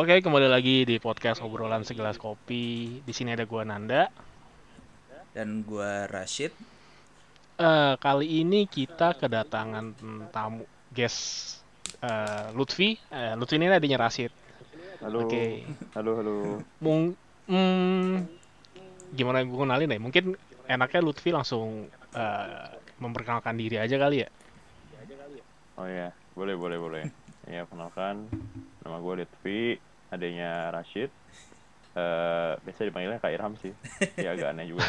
Oke, kembali lagi di podcast obrolan segelas kopi. Di sini ada gua Nanda. dan gua Rashid. Eh, kali ini kita kedatangan tamu guest eh, Lutfi. Eh, Lutfi ini adanya Rasid. Halo. Oke. Halo, halo. Mung, hmm, gimana gue kenalin ya? Mungkin enaknya Lutfi langsung eh, memperkenalkan diri aja kali ya. Oh iya, boleh, boleh, boleh. Ya, kenalkan. Nama gue Lutfi, adanya Rashid. Eh, biasa dipanggilnya Kak Irham sih. Ya agak aneh juga.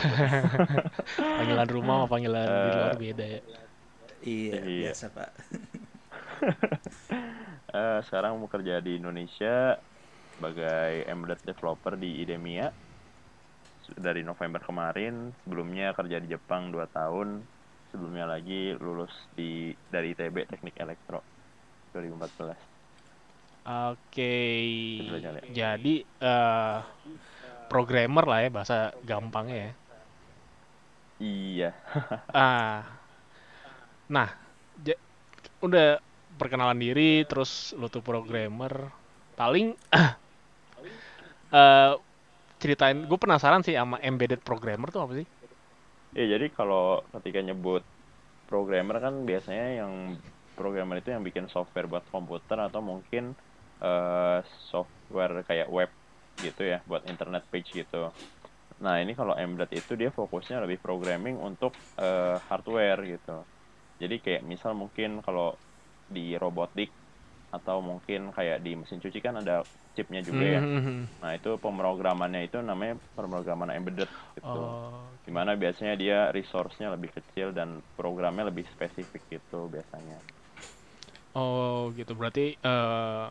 Panggilan rumah sama panggilan di Eh, luar beda ya. Iya, Iya. biasa Pak. Eh, sekarang mau kerja di Indonesia sebagai embedded developer di IDEMIA. Dari November kemarin, sebelumnya kerja di Jepang 2 tahun. Sebelumnya lagi lulus di dari ITB Teknik Elektro 2014. Oke. Jadi eh, programmer lah ya bahasa gampangnya ya. Iya. Ah, nah, ja- udah perkenalan diri, terus lu tuh programmer, paling eh ceritain, gue penasaran sih sama embedded programmer tuh apa sih? Ya jadi kalau ketika nyebut programmer kan biasanya yang programmer itu yang bikin software buat komputer atau mungkin eh, software kayak web gitu ya buat internet page gitu. Nah ini kalau embedded itu dia fokusnya lebih programming untuk eh, hardware gitu. Jadi kayak misal mungkin kalau di robotik atau mungkin kayak di mesin cuci kan ada chipnya juga ya. Hmm, Nah itu pemrogramannya itu namanya pemrograman embedded gitu Oh, di mana biasanya dia resource-nya lebih kecil dan programnya lebih spesifik gitu biasanya. Oh gitu, berarti eh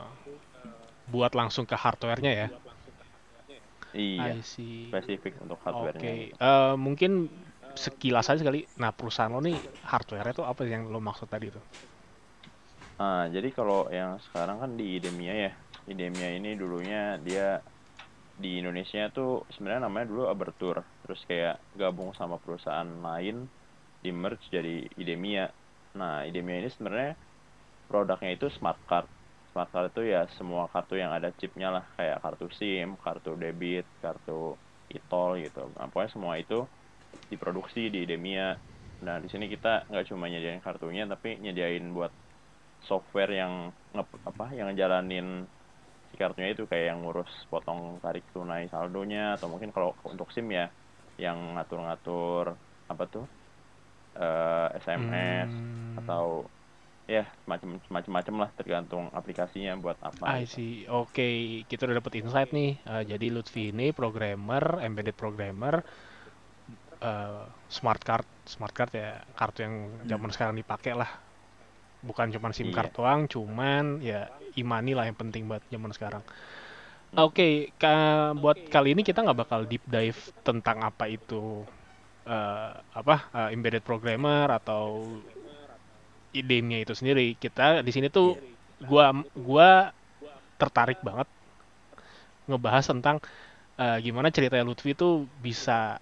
buat langsung ke hardware-nya ya? Iya, spesifik untuk Oke, hardware-nya. eh, mungkin sekilas aja sekali. Nah, perusahaan lo nih hardware-nya tuh apa yang lo maksud tadi tuh? Ah, jadi kalau yang sekarang kan di IDEMIA ya. IDEMIA ini dulunya dia di Indonesia tuh sebenarnya namanya dulu Abertur. Terus kayak gabung sama perusahaan lain di merge jadi IDEMIA. Nah, IDEMIA ini sebenarnya produknya itu smart card. Smart card itu ya semua kartu yang ada chipnya lah, kayak kartu SIM, kartu debit, kartu e-tol gitu. Nah, pokoknya semua itu diproduksi di IDEMIA. Nah, di sini kita nggak cuma nyediain kartunya, tapi nyediain buat software yang nge apa yang ngejalanin si kartunya itu kayak yang ngurus potong tarik tunai saldonya atau mungkin kalau untuk SIM ya yang ngatur-ngatur apa tuh eh, SMS Hmm, atau ya macam macam-macam lah tergantung aplikasinya buat apa I gitu. see. Oke, kita udah dapet insight nih. Eh, jadi Lutfi ini programmer, embedded programmer, eh, smart card, smart card ya kartu yang zaman sekarang dipakai lah. Bukan cuma SIM Iya. card doang, cuman ya e-money lah yang penting buat zaman sekarang. Hmm. Oke, ka- buat kali ini kita nggak bakal deep dive tentang apa itu eh, apa eh, embedded programmer atau idenya itu sendiri. Kita di sini tuh gua gua tertarik banget ngebahas tentang eh, gimana ceritanya Lutfi tuh bisa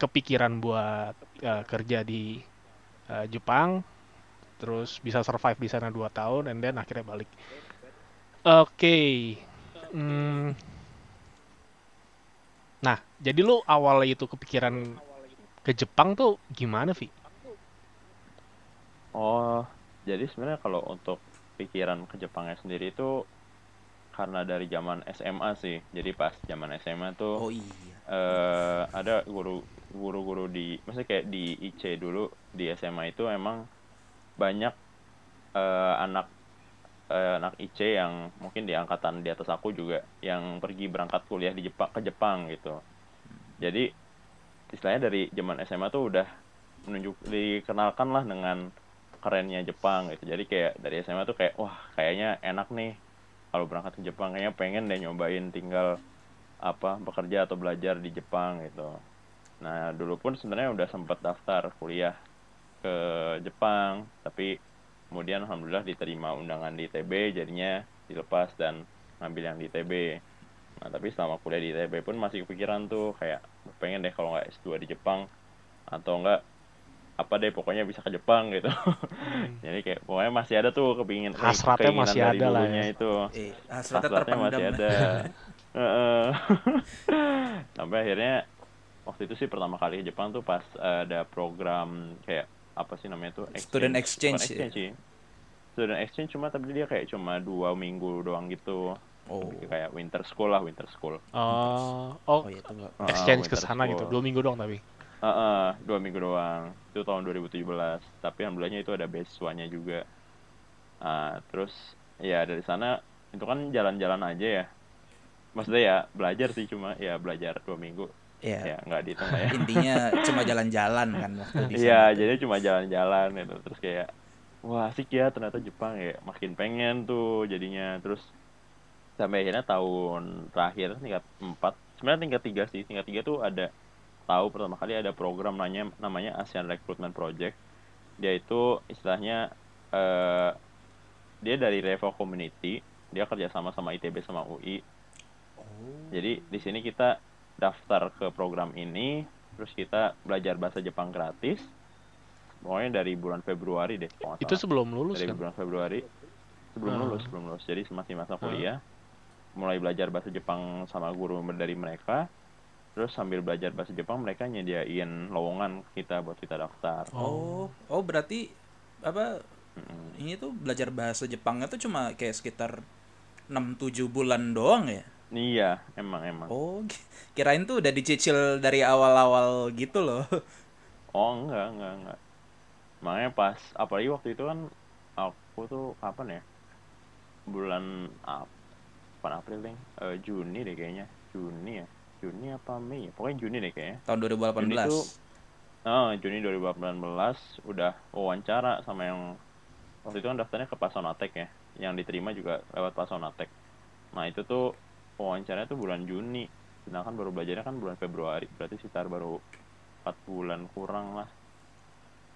kepikiran buat eh, kerja di eh, Jepang, terus bisa survive di sana 2 tahun, and then akhirnya balik. Oke, Hmm, nah jadi lu awalnya itu kepikiran ke Jepang tuh gimana, Vi? Oh, jadi sebenarnya kalau untuk pikiran ke Jepangnya sendiri itu karena dari zaman SMA sih. Jadi pas zaman SMA tuh Oh iya. eh ada guru guru-guru di maksudnya kayak di IC dulu di SMA itu emang banyak eh, anak eh, anak IC yang mungkin di angkatan di atas aku juga yang pergi berangkat kuliah di Jepang ke Jepang gitu. Jadi istilahnya dari zaman SMA tuh udah menunjuk dikenalkan lah dengan kerennya Jepang gitu. Jadi kayak dari SMA tuh kayak wah kayaknya enak nih kalau berangkat ke Jepang kayaknya pengen deh nyobain tinggal apa bekerja atau belajar di Jepang gitu. Nah, dulu pun sebenarnya udah sempat daftar kuliah ke Jepang, tapi kemudian alhamdulillah diterima undangan di ITB, jadinya dilepas dan ngambil yang di ITB. Nah, tapi selama kuliah di ITB pun masih kepikiran tuh kayak pengen deh kalau nggak S2 di Jepang atau enggak apa deh pokoknya bisa ke Jepang gitu Hmm. jadi kayak pokoknya masih ada tuh kepingin Hasratnya keinginan masih dari ada lah ya. itu Eh, hasratnya hasratnya masih ada Heeh. sampai akhirnya waktu itu sih pertama kali ke Jepang tuh pas ada program kayak apa sih namanya tuh Student Bukan exchange ya? exchange sih student exchange cuma tapi dia kayak cuma dua minggu doang gitu Oh. kayak winter school lah winter school Oh, oh, Oh iya tuh enggak. Heeh, exchange ke winter sana gitu. Dua minggu doang tapi. Heeh, dua minggu doang. Itu tahun 2017. Tapi alhamdulillahnya itu ada beasiswanya juga. Ah, terus ya dari sana itu kan jalan-jalan aja ya. Maksudnya ya belajar sih cuma ya belajar dua minggu. Iya. Ya nggak dihitung ya. Intinya cuma jalan-jalan kan waktu di sana. Iya, jadi cuma jalan-jalan gitu. Terus kayak wah asik ya ternyata Jepang ya. Makin pengen tuh jadinya. Terus sampai akhirnya tahun terakhir tingkat 4 sebenarnya tingkat 3 sih. Tingkat 3 tuh ada tahu pertama kali ada program namanya namanya ASEAN Recruitment Project. Dia itu istilahnya eh dia dari Revo Community, dia kerja sama sama ITB sama UI. Oh. Jadi di sini kita daftar ke program ini, terus kita belajar bahasa Jepang gratis. Pokoknya dari bulan Februari deh, Itu salah. sebelum lulus dari kan? bulan Februari sebelum Ah. lulus, sebelum lulus. Jadi masih masa Ah. kuliah, mulai belajar bahasa Jepang sama guru dari mereka. Terus sambil belajar bahasa Jepang, mereka nyediain lowongan kita buat kita daftar. Oh, oh berarti apa Mm-mm. ini tuh belajar bahasa Jepangnya tuh cuma kayak sekitar 6-7 bulan doang ya? Iya, emang emang. Oh, ki- kirain tuh udah dicicil dari awal-awal gitu loh. Oh enggak enggak enggak. Makanya pas apalagi waktu itu kan aku tuh kapan ya? Bulan Ap bukan April deh, Eh, Juni deh kayaknya. Juni ya. Juni apa Mei ya? Pokoknya Juni deh kayaknya. Tahun 2018. Juni tuh Oh, Juni 2018 udah wawancara sama yang waktu itu kan daftarnya ke Pasonatek ya. Yang diterima juga lewat Pasonatek. Nah, itu tuh wawancaranya tuh bulan Juni. Sedangkan baru belajarnya kan bulan Februari. Berarti sekitar baru 4 bulan kurang lah.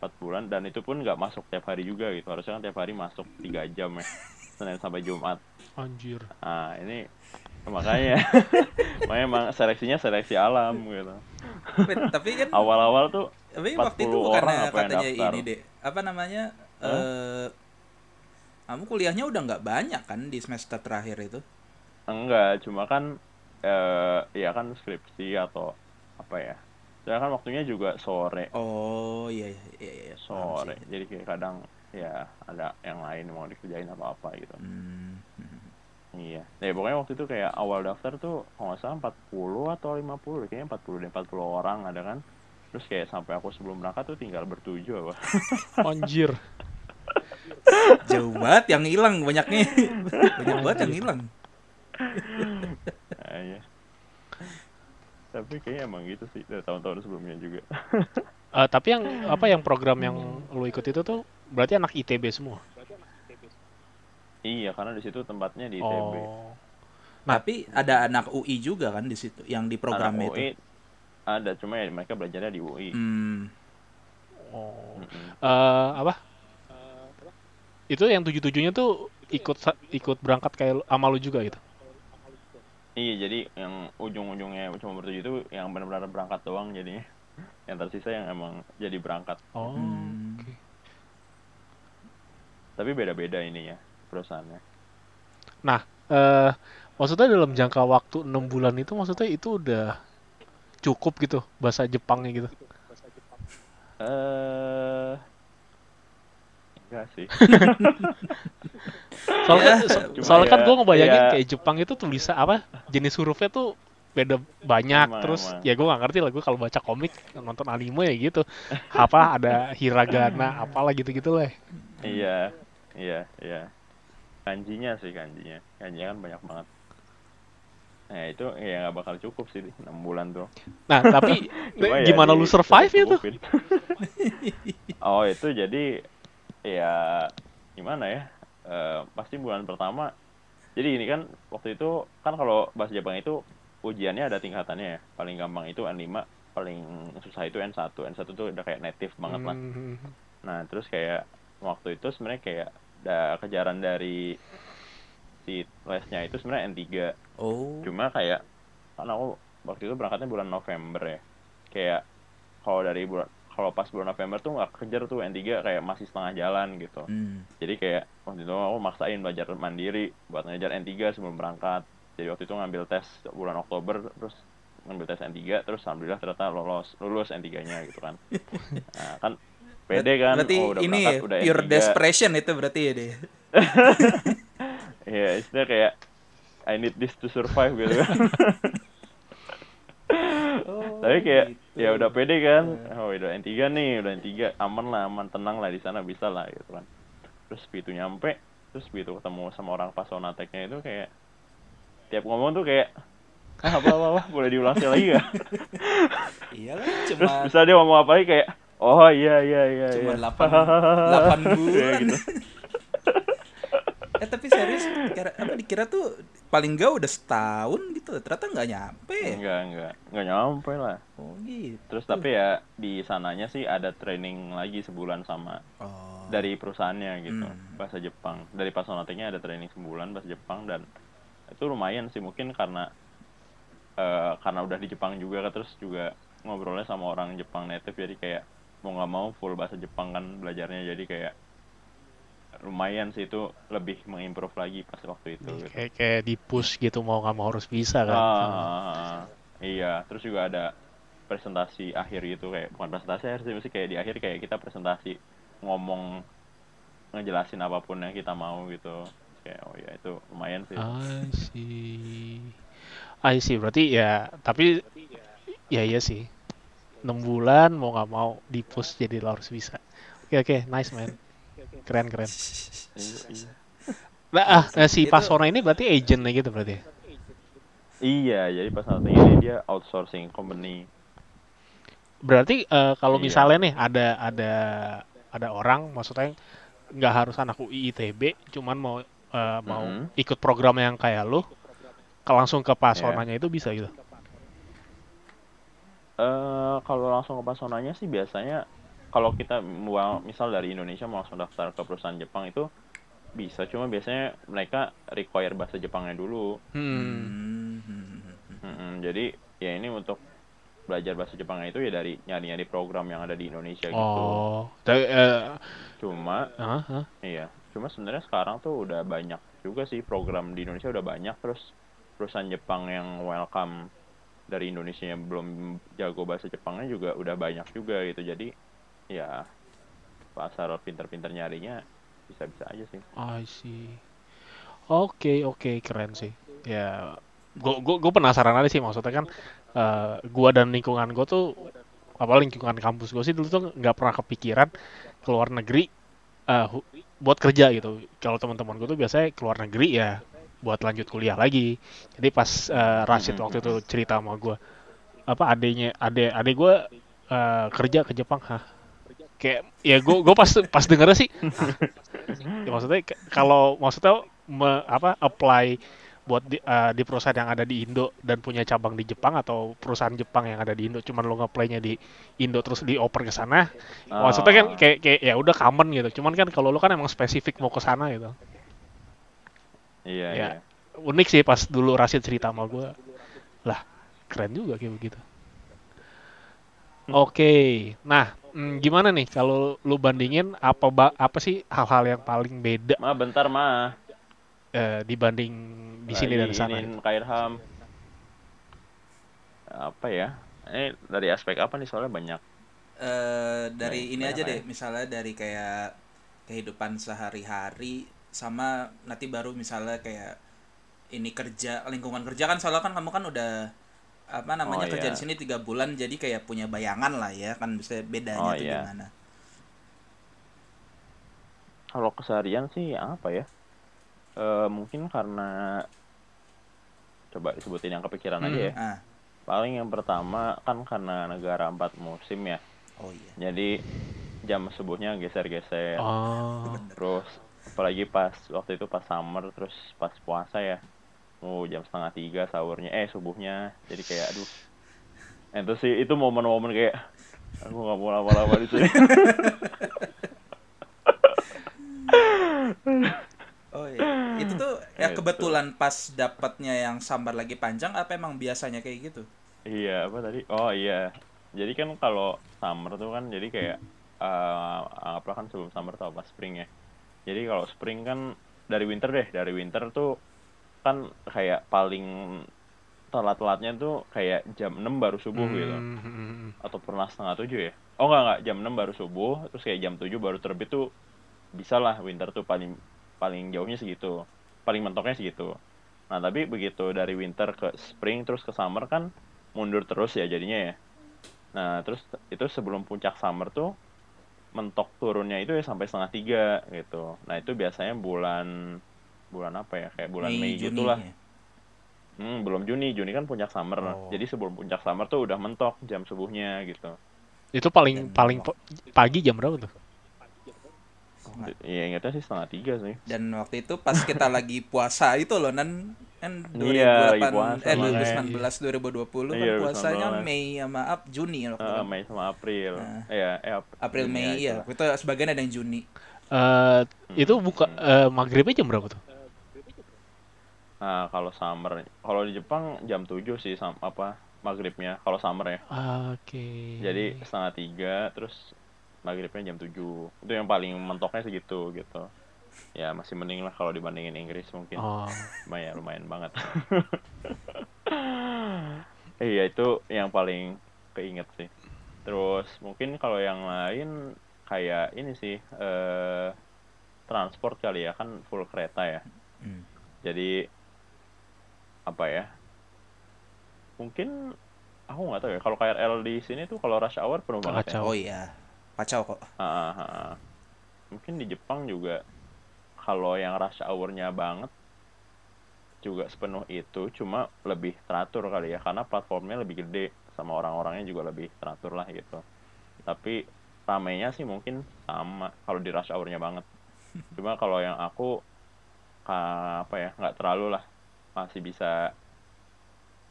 4 bulan dan itu pun nggak masuk tiap hari juga gitu. Harusnya kan tiap hari masuk 3 jam ya. Senin sampai Jumat. Anjir. Nah, ini makanya makanya emang seleksinya seleksi alam gitu. tapi, tapi kan Awal-awal tuh tapi 40 waktu itu bukannya yang katanya ini deh. Apa namanya? Eh kamu kuliahnya udah nggak banyak kan di semester terakhir itu? Enggak, cuma kan eh ya kan skripsi atau apa ya. Saya kan waktunya juga sore, Oh, iya iya iya, iya. paham sore. Jadi kayak kadang ya ada yang lain mau dikerjain apa apa gitu. Hmm. Iya. Ya pokoknya waktu itu kayak awal daftar tuh kalau nggak salah 40 atau 50 kayaknya 40 deh, 40 orang ada kan. Terus kayak sampai aku sebelum berangkat tuh tinggal bertujuh apa. Anjir. Jauh banget yang hilang banyaknya. Banyak banget yang hilang. Nah, iya. Tapi kayaknya emang gitu sih dari tahun-tahun sebelumnya juga. Eh, tapi yang apa yang program yang lu ikut itu tuh berarti anak ITB semua. Iya, karena di situ tempatnya di ITB. Oh. Tapi ada anak UI juga kan di situ yang di program Anak itu. UI ada, cuma ya mereka belajarnya di UI. Hmm. Oh. Mm-mm. Eh, apa? Itu yang tujuh tujuhnya tuh ikut ikut berangkat kayak sama lu juga gitu. Iya, jadi yang ujung-ujungnya cuma bertujuh itu yang benar-benar berangkat doang jadinya. Yang tersisa yang emang jadi berangkat. Oh. Hmm. oke. Tapi beda-beda ininya perusahaannya. Nah, eh maksudnya dalam jangka waktu enam bulan itu maksudnya itu udah cukup gitu bahasa Jepangnya gitu. Eh enggak sih. Soalnya, Ya, so- soalnya kan ya- gue ngebayangin ya- kayak Jepang itu tulisan apa jenis hurufnya tuh beda banyak Emang, terus emang. ya gue nggak ngerti lah gue kalau baca komik nonton anime ya gitu apa ada hiragana apalah gitu gitu lah iya, iya, iya. Kanjinya sih kanjinya. Kanjinya kan banyak banget. Nah itu ya nggak bakal cukup sih 6 bulan tuh. nah tapi Cuma ya gimana lu survive itu cukup-cukupin. oh itu jadi ya gimana ya? Eh, pasti bulan pertama. Jadi ini kan waktu itu kan kalau bahasa Jepang itu ujiannya ada tingkatannya ya. Paling gampang itu N5, paling susah itu N1. N1 tuh udah kayak native banget lah. Hmm, Nah, terus kayak waktu itu sebenarnya kayak ada kejaran dari si lesnya itu sebenarnya N3. Oh. Cuma kayak kan aku waktu itu berangkatnya bulan November ya. Kayak kalau dari bulan kalau pas bulan November tuh nggak kejar tuh N3 kayak masih setengah jalan gitu Hmm. jadi kayak waktu itu aku maksain belajar mandiri buat ngejar N3 sebelum berangkat jadi waktu itu ngambil tes bulan Oktober terus ngambil tes N3 terus alhamdulillah ternyata lolos lulus N3-nya gitu kan nah, kan pede kan Berarti oh, udah ini berangkat, ya, udah pure N3. desperation itu berarti ya deh. Iya, istilahnya kayak I need this to survive gitu kan. Tapi kayak gitu. ya udah pede kan. Oh, udah N3 nih, udah N3 aman lah, aman tenang lah di sana bisa lah gitu kan. Terus begitu nyampe, terus begitu ketemu sama orang pas Sonateknya itu kayak tiap ngomong tuh kayak ah, apa apa apa boleh diulang sekali lagi gak? Iyalah, Terus cuma bisa dia ngomong apa lagi kayak oh iya iya iya cuma iya. 8 8 Kayak bulan. gitu. eh tapi serius kira, apa dikira tuh paling gak udah setahun gitu. Ternyata nggak nyampe. Enggak, enggak. Enggak nyampe lah. Oh gitu. Terus tapi ya di sananya sih ada training lagi sebulan sama Oh. dari perusahaannya gitu Hmm. bahasa Jepang. Dari Pasonateknya ada training sebulan bahasa Jepang dan itu lumayan sih mungkin karena eh, karena udah di Jepang juga terus juga ngobrolnya sama orang Jepang native jadi kayak mau nggak mau full bahasa Jepang kan belajarnya. Jadi kayak lumayan sih itu lebih mengimprove lagi pas waktu itu gitu. kayak kayak di push gitu mau nggak mau harus bisa kan. Ah, iya, terus juga ada presentasi akhir gitu kayak bukan presentasi akhir sih, kayak di akhir kayak kita presentasi ngomong ngejelasin apa pun yang kita mau gitu. Kayak oh ya itu lumayan sih. I see. I see. Berarti ya tapi ya iya sih 6 bulan mau nggak mau di push jadi lo harus bisa oke oke nice man keren keren nah, ah, nah, si Pasona ini berarti agentnya gitu berarti ya? Iya, jadi pas saat ini dia outsourcing company. Berarti eh, kalau Iya. misalnya nih ada ada ada orang maksudnya nggak harus anak UI ITB, cuman mau eh, mau Mhm. ikut program yang kayak lu, ke langsung ke Pasonanya itu bisa gitu. Eh kalau langsung ke Pasonanya sih biasanya kalau kita mau misal dari Indonesia mau langsung daftar ke perusahaan Jepang itu bisa, cuma biasanya mereka require bahasa Jepangnya dulu. Hmm. Hmm. Jadi ya ini untuk belajar bahasa Jepangnya itu ya dari nyari-nyari program yang ada di Indonesia gitu. Oh, tapi, eh, Cuma ah, ah. iya, cuma sebenarnya sekarang tuh udah banyak juga sih program di Indonesia udah banyak terus perusahaan Jepang yang welcome dari Indonesia yang belum jago bahasa Jepangnya juga udah banyak juga gitu. Jadi ya pasar pinter-pinter nyarinya bisa-bisa aja sih. I see. Oke, oke, keren sih. Ya, gua gua, penasaran aja sih maksudnya kan eh, gua dan lingkungan gua tuh apa lingkungan kampus gua sih dulu tuh nggak pernah kepikiran keluar negeri hu- buat kerja gitu. Kalau teman-teman gua tuh biasanya keluar negeri ya buat lanjut kuliah lagi. Jadi pas eh, Rashid waktu itu cerita sama gua apa adenya ade ade gua eh, kerja ke Jepang, hah? Kayak ya gua gua pas pas dengernya sih Ya, maksudnya kalau maksudnya me- apa apply buat di, eh, di perusahaan yang ada di Indo dan punya cabang di Jepang atau perusahaan Jepang yang ada di Indo cuman lo nge-apply-nya di Indo terus dioper ke sana maksudnya kan Ah. kayak kayak ya udah common gitu cuman kan kalau lo kan emang spesifik mau ke sana gitu Iya, Ya. iya. unik sih pas dulu Rashid cerita sama gue lah keren juga kayak begitu oke nah mm, gimana nih kalau lu bandingin apa ba- apa sih hal-hal yang paling beda Ma, bentar, Ma. eh, dibanding di sini dan sana iniin Kak Irham. Apa ya? Ini dari aspek apa nih soalnya banyak. Eh, dari Baik, ini aja deh, ya. misalnya dari kayak kehidupan sehari-hari sama nanti baru misalnya kayak ini kerja lingkungan kerja kan soalnya kan kamu kan udah apa namanya Oh, kerja iya. di sini tiga bulan jadi kayak punya bayangan lah ya kan bisa bedanya Oh, tuh iya. gimana Kalau keseharian sih apa ya? Eh mungkin karena coba disebutin yang kepikiran Hmm. aja ya. ah Paling yang pertama kan karena negara empat musim ya. oh iya Jadi jam subuhnya geser-geser. oh Terus apalagi pas waktu itu pas summer terus pas puasa ya. Oh jam setengah tiga sahurnya eh subuhnya. Jadi kayak aduh. Itu sih itu momen-momen kayak aku nggak mau lama-lama di sini. oh iya itu tuh ya Gitu. kebetulan pas dapatnya yang sambar lagi panjang apa emang biasanya kayak gitu iya apa tadi? Oh iya. jadi kan kalau summer tuh kan jadi kayak eh anggaplah kan sebelum summer tuh apa spring ya jadi kalau spring kan dari winter deh dari winter tuh kan kayak paling telat-telatnya tuh kayak jam 6 baru subuh gitu. Hmm, hmm, hmm. atau pernah setengah tujuh ya? Oh enggak enggak jam 6 baru subuh terus kayak jam 7 baru terbit tuh bisa lah winter tuh paling paling jauhnya segitu paling mentoknya segitu. Nah tapi begitu dari winter ke spring terus ke summer kan mundur terus ya jadinya ya. Nah terus itu sebelum puncak summer tuh mentok turunnya itu ya sampai setengah tiga gitu nah itu biasanya bulan bulan apa ya kayak bulan Mei, Juni gitu lah ya. Hmm, belum Juni. Juni kan puncak summer. Oh. Jadi sebelum puncak summer tuh udah mentok jam subuhnya gitu. Itu paling Dan- paling po- pagi jam berapa tuh? Oh, nggak. Iya ingatnya sih setengah tiga sih. Dan waktu itu pas kita lagi puasa itu loh nan kan Iya, lagi 2008 puasa, eh makanya. 2019 2020 kan Iya, puasanya 2019. Mei sama Ap Juni ya waktu Eh, itu. Mei sama April. Nah. Iya, eh Ap- April Juni Mei ya. itulah. Itu sebagian ada yang Juni. Eh itu buka Hmm. eh, maghribnya jam berapa tuh? Nah, kalau summer, kalau di Jepang jam 7 sih sam apa maghribnya kalau summer ya. Oke. Jadi setengah tiga terus maghribnya jam 7. Itu yang paling mentoknya segitu gitu. Ya masih mending lah kalau dibandingin Inggris mungkin. Oh, lumayan lumayan banget iya itu yang paling keinget sih terus mungkin kalau yang lain kayak ini sih eh transport kali ya kan full kereta ya Hmm. jadi apa ya mungkin aku nggak tahu ya kalau KRL di sini tuh kalau rush hour penuh banget ya. Oh iya. Kacau kok. Ah, ah, ah. Mungkin di Jepang juga kalau yang rush hour-nya banget juga sepenuh itu, cuma lebih teratur kali ya, karena platformnya lebih gede sama orang-orangnya juga lebih teratur lah gitu. Tapi ramenya sih mungkin sama kalau di rush hour-nya banget. Cuma kalau yang aku apa ya nggak terlalu lah masih bisa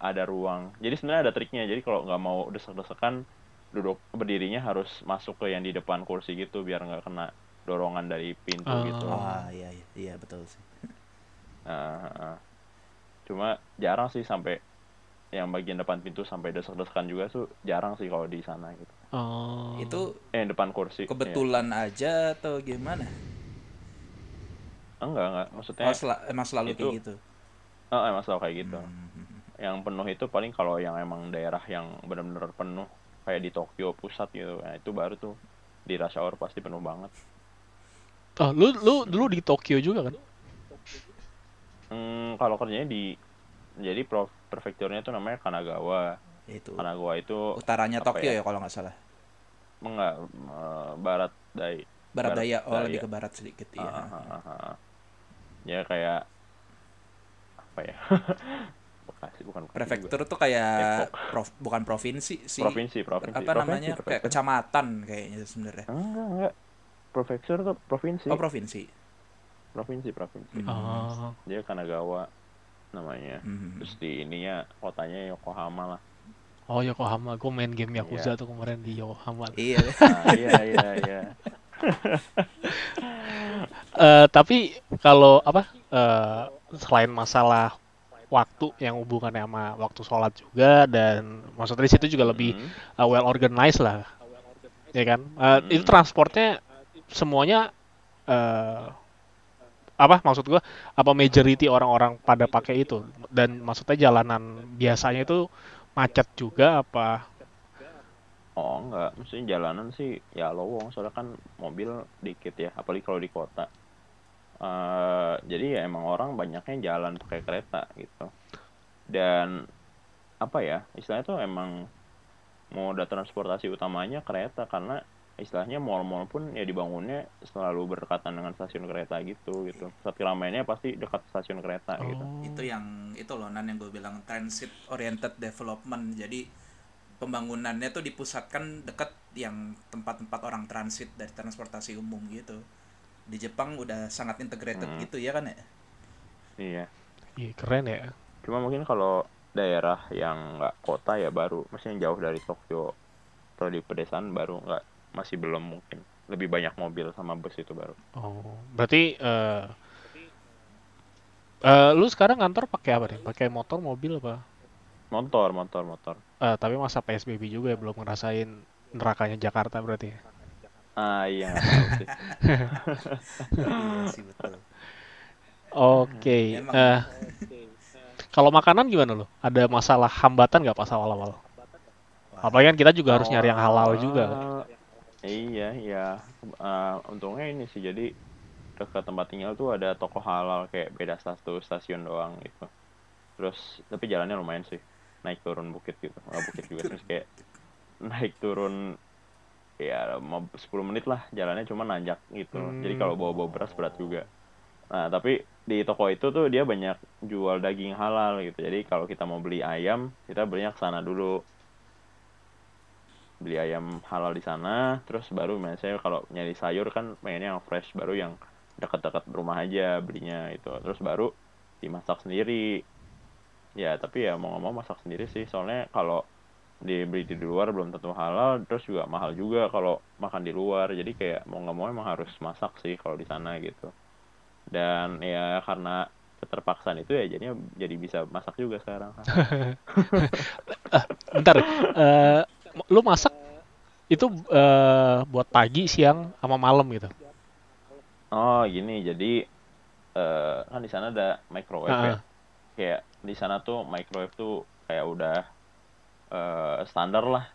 ada ruang. Jadi sebenarnya ada triknya. Jadi kalau nggak mau desek-desekan duduk berdirinya harus masuk ke yang di depan kursi gitu biar nggak kena dorongan dari pintu Oh. gitu. Ah iya iya, iya betul sih. Nah, ah. cuma jarang sih sampai yang bagian depan pintu sampai desek-desekan juga tuh jarang sih kalau di sana gitu. Oh. Itu Eh yang depan kursi. kebetulan aja atau gimana? Enggak enggak. Maksudnya Oh, sel- emang selalu kayak itu- gitu. ah, emang selalu kayak gitu. Hmm. Yang penuh itu paling kalau yang emang daerah yang benar-benar penuh kayak di Tokyo pusat gitu. Nah, itu baru tuh di rush hour pasti penuh banget. Oh, lu lu dulu di Tokyo juga kan? Hmm, kalau kerjanya di jadi pro, prefekturnya itu namanya Kanagawa. Itu. Kanagawa itu Utaranya Tokyo ya? ya kalau nggak salah. enggak eh, barat dari Barat Barat daya, oh daya. lebih ke barat sedikit ya. Ah, ah, ah, ah. Ya kayak apa ya? Bekasi bukan Bekasi Prefektur juga. tuh kayak Depok. prof- bukan provinsi sih. provinsi, provinsi. Apa Provinsi, namanya? Kayak prefektur. kecamatan kayaknya sebenarnya. Enggak, enggak. Prefektur tuh provinsi. Oh, provinsi. provinsi, provinsi. Hmm. Oh. Dia Kanagawa namanya. Hmm. Terus di ininya kotanya Yokohama lah. Oh, Yokohama. Gue main game Yakuza Iya. tuh kemarin di Yokohama. Iya. Nah, iya, iya, iya. Eh, tapi kalau apa eh, selain masalah waktu yang hubungannya sama waktu sholat juga dan maksudnya di situ juga lebih Hmm. uh, well organized lah, ya kan? Eh, Hmm. Itu transportnya semuanya eh apa maksud gua apa majority orang-orang pada pakai itu dan maksudnya jalanan biasanya itu macet juga apa? Oh enggak, maksudnya jalanan sih ya lowong soalnya kan mobil dikit ya, apalagi kalau di kota. Eh jadi ya emang orang banyaknya jalan pakai kereta gitu. Dan apa ya, istilahnya tuh emang moda transportasi utamanya kereta karena istilahnya mall-mall pun ya dibangunnya selalu berdekatan dengan stasiun kereta gitu gitu. Pusat keramaiannya pasti dekat stasiun kereta gitu. Oh. itu yang itu loh nan yang gue bilang transit oriented development jadi pembangunannya tuh dipusatkan dekat yang tempat-tempat orang transit dari transportasi umum gitu di Jepang udah sangat integrated Hmm. gitu ya kan ya Iya. Iya, keren ya. Cuma mungkin kalau daerah yang nggak kota ya baru, maksudnya yang jauh dari Tokyo atau di pedesaan baru nggak masih belum mungkin. Lebih banyak mobil sama bus itu baru. Oh, berarti eh eh, lu sekarang kantor pakai apa nih? Pakai motor, mobil apa? Motor, motor, motor. Eh, tapi masa PSBB juga ya belum ngerasain nerakanya Jakarta berarti ya. Ah iya iya sih betul Oke. Eh, kalau makanan gimana lo? Ada masalah hambatan nggak pas awal-awal? Apalagi kan kita juga harus nyari yang halal juga. kan. Iya, iya. Eh, untungnya ini sih jadi dekat tempat tinggal tuh ada toko halal kayak beda satu stasiun doang gitu. Terus tapi jalannya lumayan sih. Naik turun bukit gitu. Nggak bukit juga terus kayak naik turun ya mau 10 menit lah jalannya cuma nanjak gitu. Jadi kalau Hmm. bawa-bawa beras berat juga. Nah, tapi di toko itu tuh dia banyak jual daging halal gitu. Jadi kalau kita mau beli ayam, kita belinya ke sana dulu. Beli ayam halal di sana, terus baru misalnya kalau nyari sayur kan pengennya yang fresh, baru yang dekat-dekat rumah aja belinya itu. Terus baru dimasak sendiri. Ya, tapi ya mau mau masak sendiri sih. Soalnya kalau dibeli di luar belum tentu halal, terus juga mahal juga kalau makan di luar. Jadi kayak mau nggak mau emang harus masak sih kalau di sana gitu dan ya karena keterpaksaan itu ya jadinya jadi bisa masak juga sekarang Bentar, eh, lu masak itu eh, buat pagi, siang, sama malam gitu. oh gini jadi eh, kan di sana ada microwave ya Ah. kayak di sana tuh microwave tuh kayak udah eh, standar lah.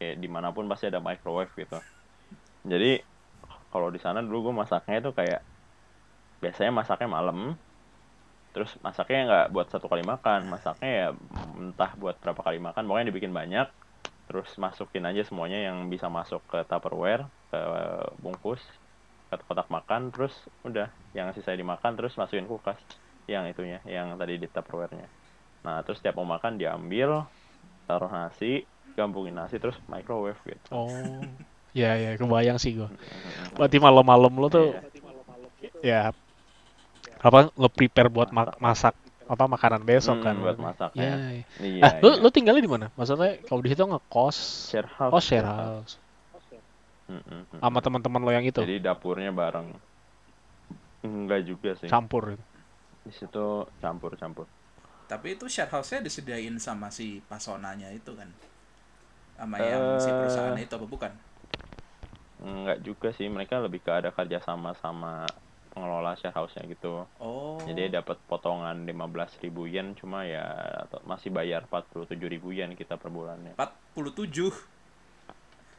Kayak di mana pun pasti ada microwave gitu. Jadi kalau di sana dulu gue masaknya itu kayak biasanya masaknya malam. Terus masaknya nggak buat satu kali makan. Masaknya ya entah buat berapa kali makan pokoknya dibikin banyak. Terus masukin aja semuanya yang bisa masuk ke tupperware ke bungkus ke kotak makan. Terus udah yang sisa dimakan terus masukin kulkas. Yang itunya yang tadi di tupperware-nya. Nah terus setiap mau makan diambil taruh nasi gabungin nasi terus microwave gitu Oh, ya ya kebayang sih gua. Berarti malam-malam lu tuh ya apa nge-prepare buat ma- masak apa makanan besok Hmm, kan. buat masaknya Ya, ya. iya, Ah, lu iya. lu tinggalnya di mana? Maksudnya kalau di situ ngekos, share house oh share house, Mm, mm, mm. sama teman-teman lo yang itu jadi dapurnya bareng enggak juga sih campur. di situ campur campur tapi itu share house-nya disediain sama si pasonanya itu kan? Sama yang si Eh. perusahaan itu apa bukan? Enggak juga sih mereka lebih ke ada kerja sama sama pengelola share house-nya gitu. Oh. jadi dapat potongan 15.000 yen cuma ya masih bayar 47.000 yen kita per bulannya. 47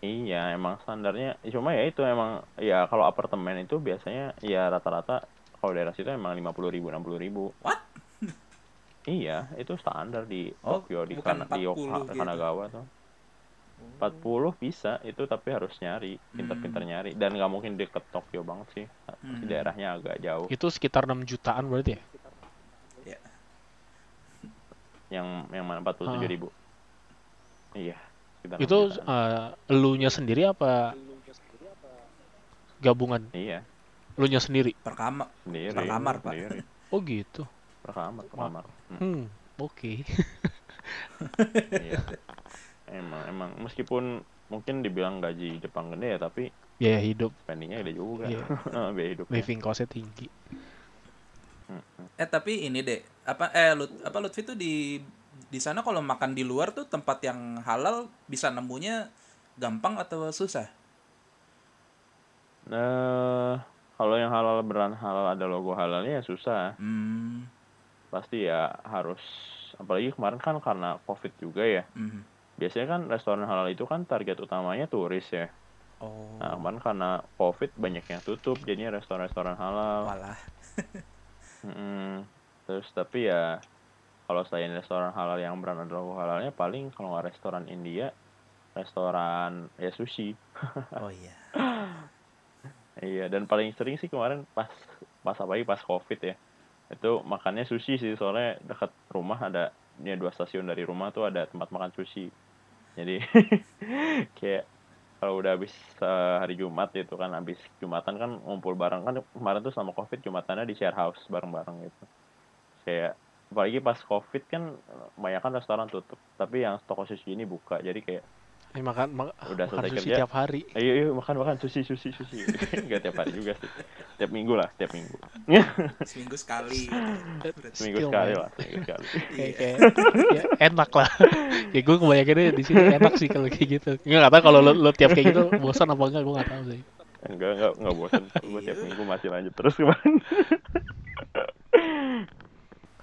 iya emang standarnya cuma ya itu emang ya kalau apartemen itu biasanya ya rata-rata kalau daerah situ emang 50.000 60.000 what iya itu standar di Oh, Tokyo di bukan Kana- di 40 Yoka- gitu. Kanagawa tuh 40 bisa itu tapi harus nyari pinter-pinter Hmm. nyari dan nggak mungkin deket Tokyo banget sih Pasti Hmm. daerahnya agak jauh Itu sekitar 6 jutaan berarti ya? ya yang yang mana 47 ribu iya Itu 6 jutaan. eh, elunya sendiri apa gabungan? iya Elunya sendiri. per kamar sendiri Per kamar, Pak. sendiri Oh gitu. Per kamar per kamar Hmm, Hmm, oke. iya. Emang emang. Meskipun mungkin dibilang gaji Jepang gede ya tapi Biaya hidup, spendingnya gede juga. Iya. biaya hidupnya. Living cost-nya tinggi. eh tapi ini deh apa eh Lut, apa Lutfi tuh di di sana kalau makan di luar tuh tempat yang halal bisa nemunya gampang atau susah? Nah, kalau yang halal beran halal ada logo halalnya ya susah. hmm Pasti ya harus apalagi kemarin kan karena Covid juga ya. mhm. Biasanya kan restoran halal itu kan target utamanya turis ya. oh Nah, kemarin karena Covid banyak yang tutup jadinya restoran-restoran halal. malah Mm-mm. Terus tapi ya kalau selain restoran halal yang brand ada logo halalnya paling kalau nggak restoran India, restoran ya sushi. oh iya Iya, dan paling sering sih kemarin pas pas apalagi pas Covid ya. Itu makannya sushi sih, soalnya dekat rumah ada ya dua stasiun dari rumah tuh ada tempat makan sushi. Jadi kayak kalau udah habis eh, hari Jumat itu kan habis Jumatan kan ngumpul bareng kan kemarin tuh sama Covid Jumatannya di share house bareng-bareng gitu. Kayak apalagi pas Covid kan banyak kan restoran tutup, tapi yang toko sushi ini buka. Jadi kayak Ya, makan, ma- Udah makan selesai sushi kerja. tiap hari. ayo ayo makan makan sushi sushi sushi. Nggak tiap hari juga sih. Tiap minggu lah tiap minggu. Seminggu sekali. Seminggu Still, sekali man. lah seminggu sekali. Kayak kayak ya, enak lah. Ya gue kebanyakannya di sini enak sih kalau kayak gitu. Nggak nggak tahu kalau lo, lo tiap kayak gitu bosan apa enggak gue nggak tahu sih. Enggak enggak enggak bosan. Gue tiap Iya. minggu masih lanjut terus kemarin.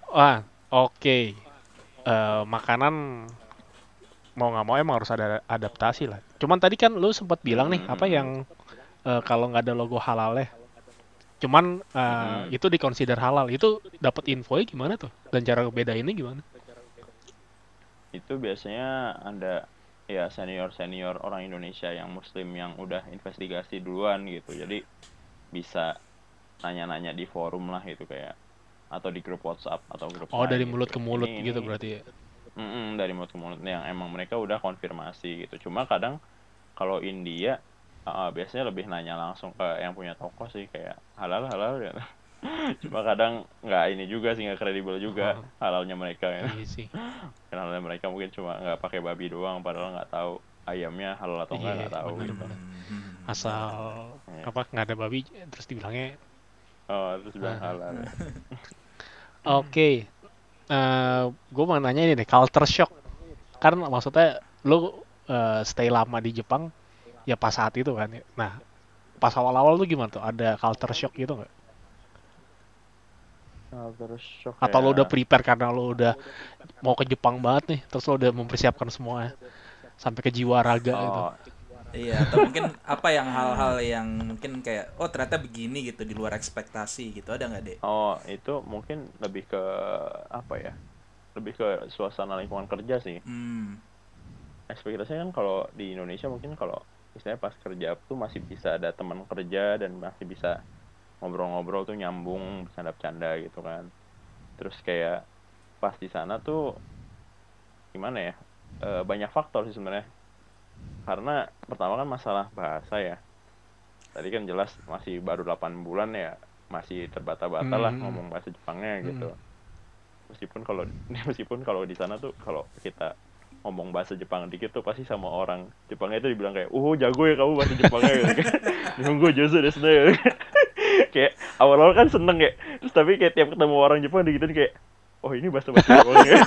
Wah oke. Eh, makanan mau nggak mau emang harus ada adaptasi lah cuman tadi kan lo sempat bilang nih apa Hmm. yang eh, kalau nggak ada logo halal ya cuman eh, Hmm. itu dikonsider halal itu dapat infonya gimana tuh dan cara bedainnya gimana itu biasanya ada ya senior senior orang Indonesia yang Muslim yang udah investigasi duluan gitu jadi bisa nanya-nanya di forum lah gitu kayak atau di grup WhatsApp atau grup oh lain dari gitu. mulut ke mulut Ini- gitu ini berarti ya Mm-mm, dari mulut ke mulut yang emang mereka udah konfirmasi gitu. Cuma kadang kalau India uh, biasanya lebih nanya langsung ke yang punya toko sih kayak halal halal ya. Cuma kadang nggak ini juga sih nggak kredibel juga Oh. halalnya mereka ya. iya sih Karena halalnya mereka mungkin cuma nggak pakai babi doang padahal nggak tahu ayamnya halal atau nggak Iya, nggak tahu gitu. Hmm. asal Iya. apa nggak ada babi terus dibilangnya Oh terus bilang Ah. halal. ya. Oke gue mau nanya ini deh culture shock kan maksudnya lu eh, stay lama di Jepang ya pas saat itu kan ya. nah pas awal-awal tuh gimana tuh ada culture shock gitu nggak shock atau lo ya. udah prepare karena lo udah mau ke Jepang banget nih terus lo udah mempersiapkan semua sampai ke jiwa raga gitu Oh, Iya, atau mungkin apa yang hal-hal yang mungkin kayak oh ternyata begini gitu di luar ekspektasi gitu ada nggak deh? oh itu mungkin lebih ke apa ya? Lebih ke suasana lingkungan kerja sih. Hmm. ekspektasinya kan kalau di Indonesia mungkin kalau istilahnya pas kerja tuh masih bisa ada teman kerja dan masih bisa ngobrol-ngobrol tuh nyambung bercanda-bercanda gitu kan terus kayak pas di sana tuh gimana ya Eh, banyak faktor sih sebenarnya karena pertama kan masalah bahasa ya tadi kan jelas masih baru 8 bulan ya masih terbata-bata lah Hmm. ngomong bahasa Jepangnya gitu Hmm. meskipun kalau meskipun kalau di sana tuh kalau kita ngomong bahasa Jepang dikit tuh pasti sama orang Jepangnya itu dibilang kayak uh jago ya kamu bahasa Jepangnya gitu nunggu josu desu ne." kayak awal-awal kan seneng ya terus tapi kayak tiap ketemu orang Jepang digituin kayak oh ini bahasa bahasa Jepang ya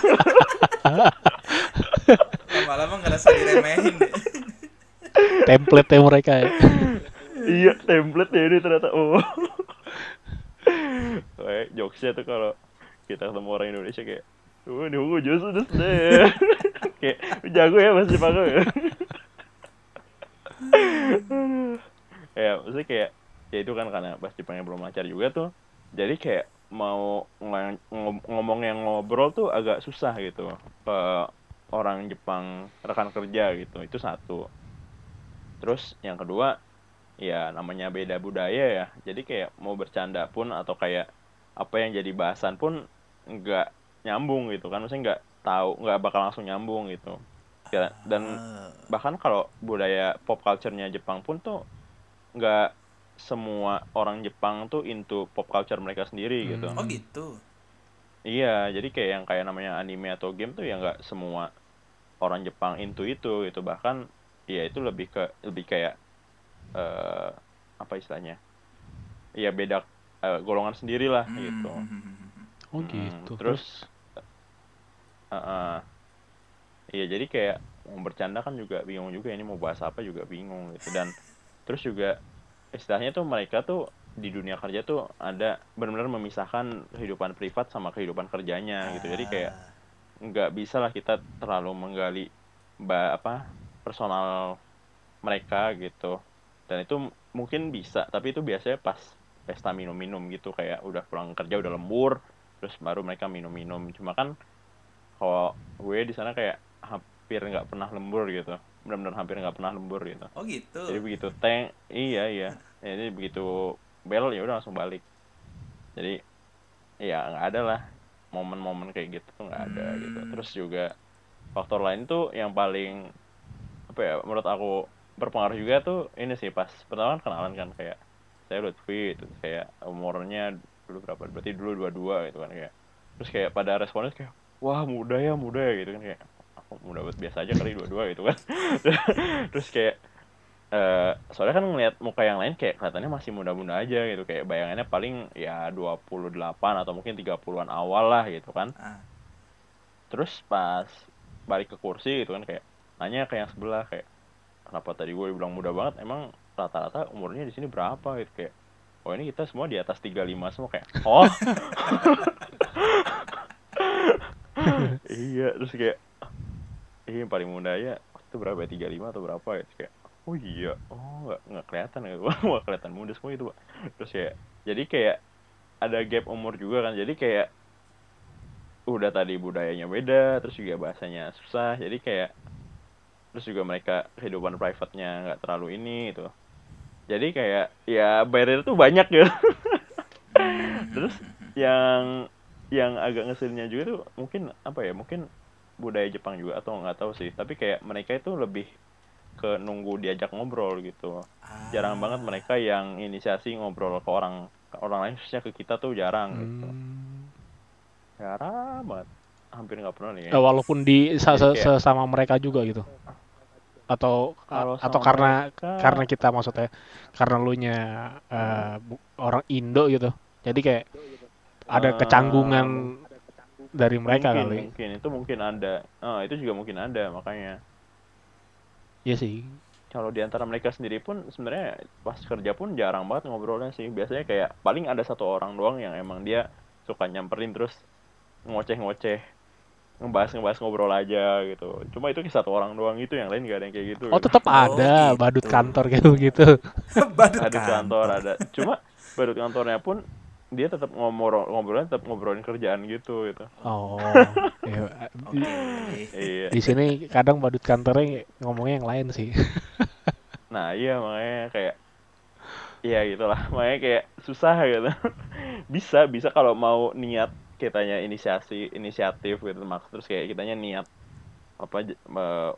Lama-lama ngerasa diremehin deh. template mereka ya. Iya template ya ini ternyata oh. Kayak jokesnya tuh kalau kita ketemu orang Indonesia kayak oh nunggu josu desu ne." kayak jago ya bahasa Jepang ya. Ya maksudnya kayak ya itu kan karena bahasa Jepangnya belum lancar juga tuh. Jadi kayak mau ng- ngom- ngomong yang ngobrol tuh agak susah gitu. Ke orang Jepang rekan kerja gitu itu satu terus yang kedua ya namanya beda budaya ya jadi kayak mau bercanda pun atau kayak apa yang jadi bahasan pun nggak nyambung gitu kan maksudnya nggak tahu nggak bakal langsung nyambung gitu ya, dan Ah. bahkan kalau budaya pop culture-nya Jepang pun tuh nggak semua orang Jepang tuh into pop culture mereka sendiri gitu. Hmm. Oh gitu. Iya, jadi kayak yang kayak namanya anime atau game tuh ya nggak semua orang Jepang into itu gitu. Bahkan ya itu lebih ke lebih kayak eh apa istilahnya? Ya beda eh, golongan sendiri lah Hmm. gitu. oh Hmm, gitu Terus eh, eh, Iya jadi kayak mau bercanda kan juga bingung juga ini mau bahas apa juga bingung gitu dan terus juga istilahnya tuh mereka tuh di dunia kerja tuh ada benar-benar memisahkan kehidupan privat sama kehidupan kerjanya gitu jadi kayak Ah. Nggak bisa lah kita terlalu menggali ba apa personal mereka gitu. Dan itu mungkin bisa tapi itu biasanya pas pesta minum-minum gitu kayak udah pulang kerja udah lembur terus baru mereka minum-minum. Cuma kan kalau gue di sana kayak hampir nggak pernah lembur gitu. Benar-benar hampir nggak pernah lembur gitu. Oh gitu. jadi begitu tank iya iya. Jadi begitu bel ya udah langsung balik. Jadi ya nggak ada lah momen-momen kayak gitu tuh nggak ada gitu Hmm. terus juga faktor lain tuh yang paling apa ya menurut aku berpengaruh juga tuh ini sih pas pertama kan kenalan kan kayak saya Lutfi terus kayak umurnya dulu berapa berarti dulu dua dua gitu kan kayak terus kayak pada responnya kayak wah muda ya muda ya gitu kan kayak kok muda banget biasa aja kali dua-dua gitu kan terus kayak eh soalnya kan ngeliat muka yang lain kayak kelihatannya masih muda-muda aja gitu. Kayak bayangannya paling ya 28 atau mungkin 30-an awal lah gitu kan. Ah, terus pas balik ke kursi gitu kan kayak nanya ke yang sebelah kayak kenapa tadi gue bilang muda banget? Emang rata-rata umurnya di sini berapa? Gitu kayak oh ini kita semua di atas 35 semua kayak oh? Iya terus kayak iya yang paling muda ya itu berapa ya? 35 atau berapa? Gitu kayak oh iya oh nggak nggak kelihatan ya wah kelihatan muda semua itu pak. Terus kayak jadi kayak ada gap umur juga kan jadi kayak udah tadi budayanya beda terus juga bahasanya susah jadi kayak terus juga mereka kehidupan private-nya nggak terlalu ini gitu. Jadi kayak ya barrier tuh banyak ya terus yang yang agak ngeselinnya juga tuh mungkin apa ya mungkin budaya Jepang juga atau nggak tahu sih tapi kayak mereka itu lebih ke nunggu diajak ngobrol gitu. Ah. jarang banget mereka yang inisiasi ngobrol ke orang ke orang lain khususnya ke kita tuh jarang gitu. Hmm. jarang banget. Hampir nggak pernah nih. Eh, walaupun di sa- se- sesama mereka juga gitu. Atau Kalau atau karena mereka- karena kita maksudnya karena lu nya eh, bu- orang Indo gitu. Jadi kayak ada Eh, kecanggungan dari mereka mungkin, kali. mungkin. Itu mungkin ada. Oh, itu juga mungkin ada makanya Iya sih. Kalau di antara mereka sendiri pun sebenarnya pas kerja pun jarang banget ngobrolnya sih. Biasanya kayak paling ada satu orang doang yang emang dia suka nyamperin terus ngoceh-ngoceh ngebahas ngebahas ngobrol aja gitu. Cuma itu satu orang doang itu yang lain gak ada yang kayak gitu. Oh gitu. tetap Oh, ada gitu. badut kantor kayak gitu badut kan kantor ada. Cuma baru kantornya pun dia tetap ngobrol ngobrolnya tetap ngobrolin kerjaan gitu gitu. Oh iya. oke. Iya. di sini kadang badut kantornya ngomongnya yang lain sih. Nah iya makanya kayak Iya gitulah. Makanya kayak susah gitu. Bisa bisa kalau mau niat kitanya inisiasi inisiatif gitu maksud terus kayak kitanya niat apa me-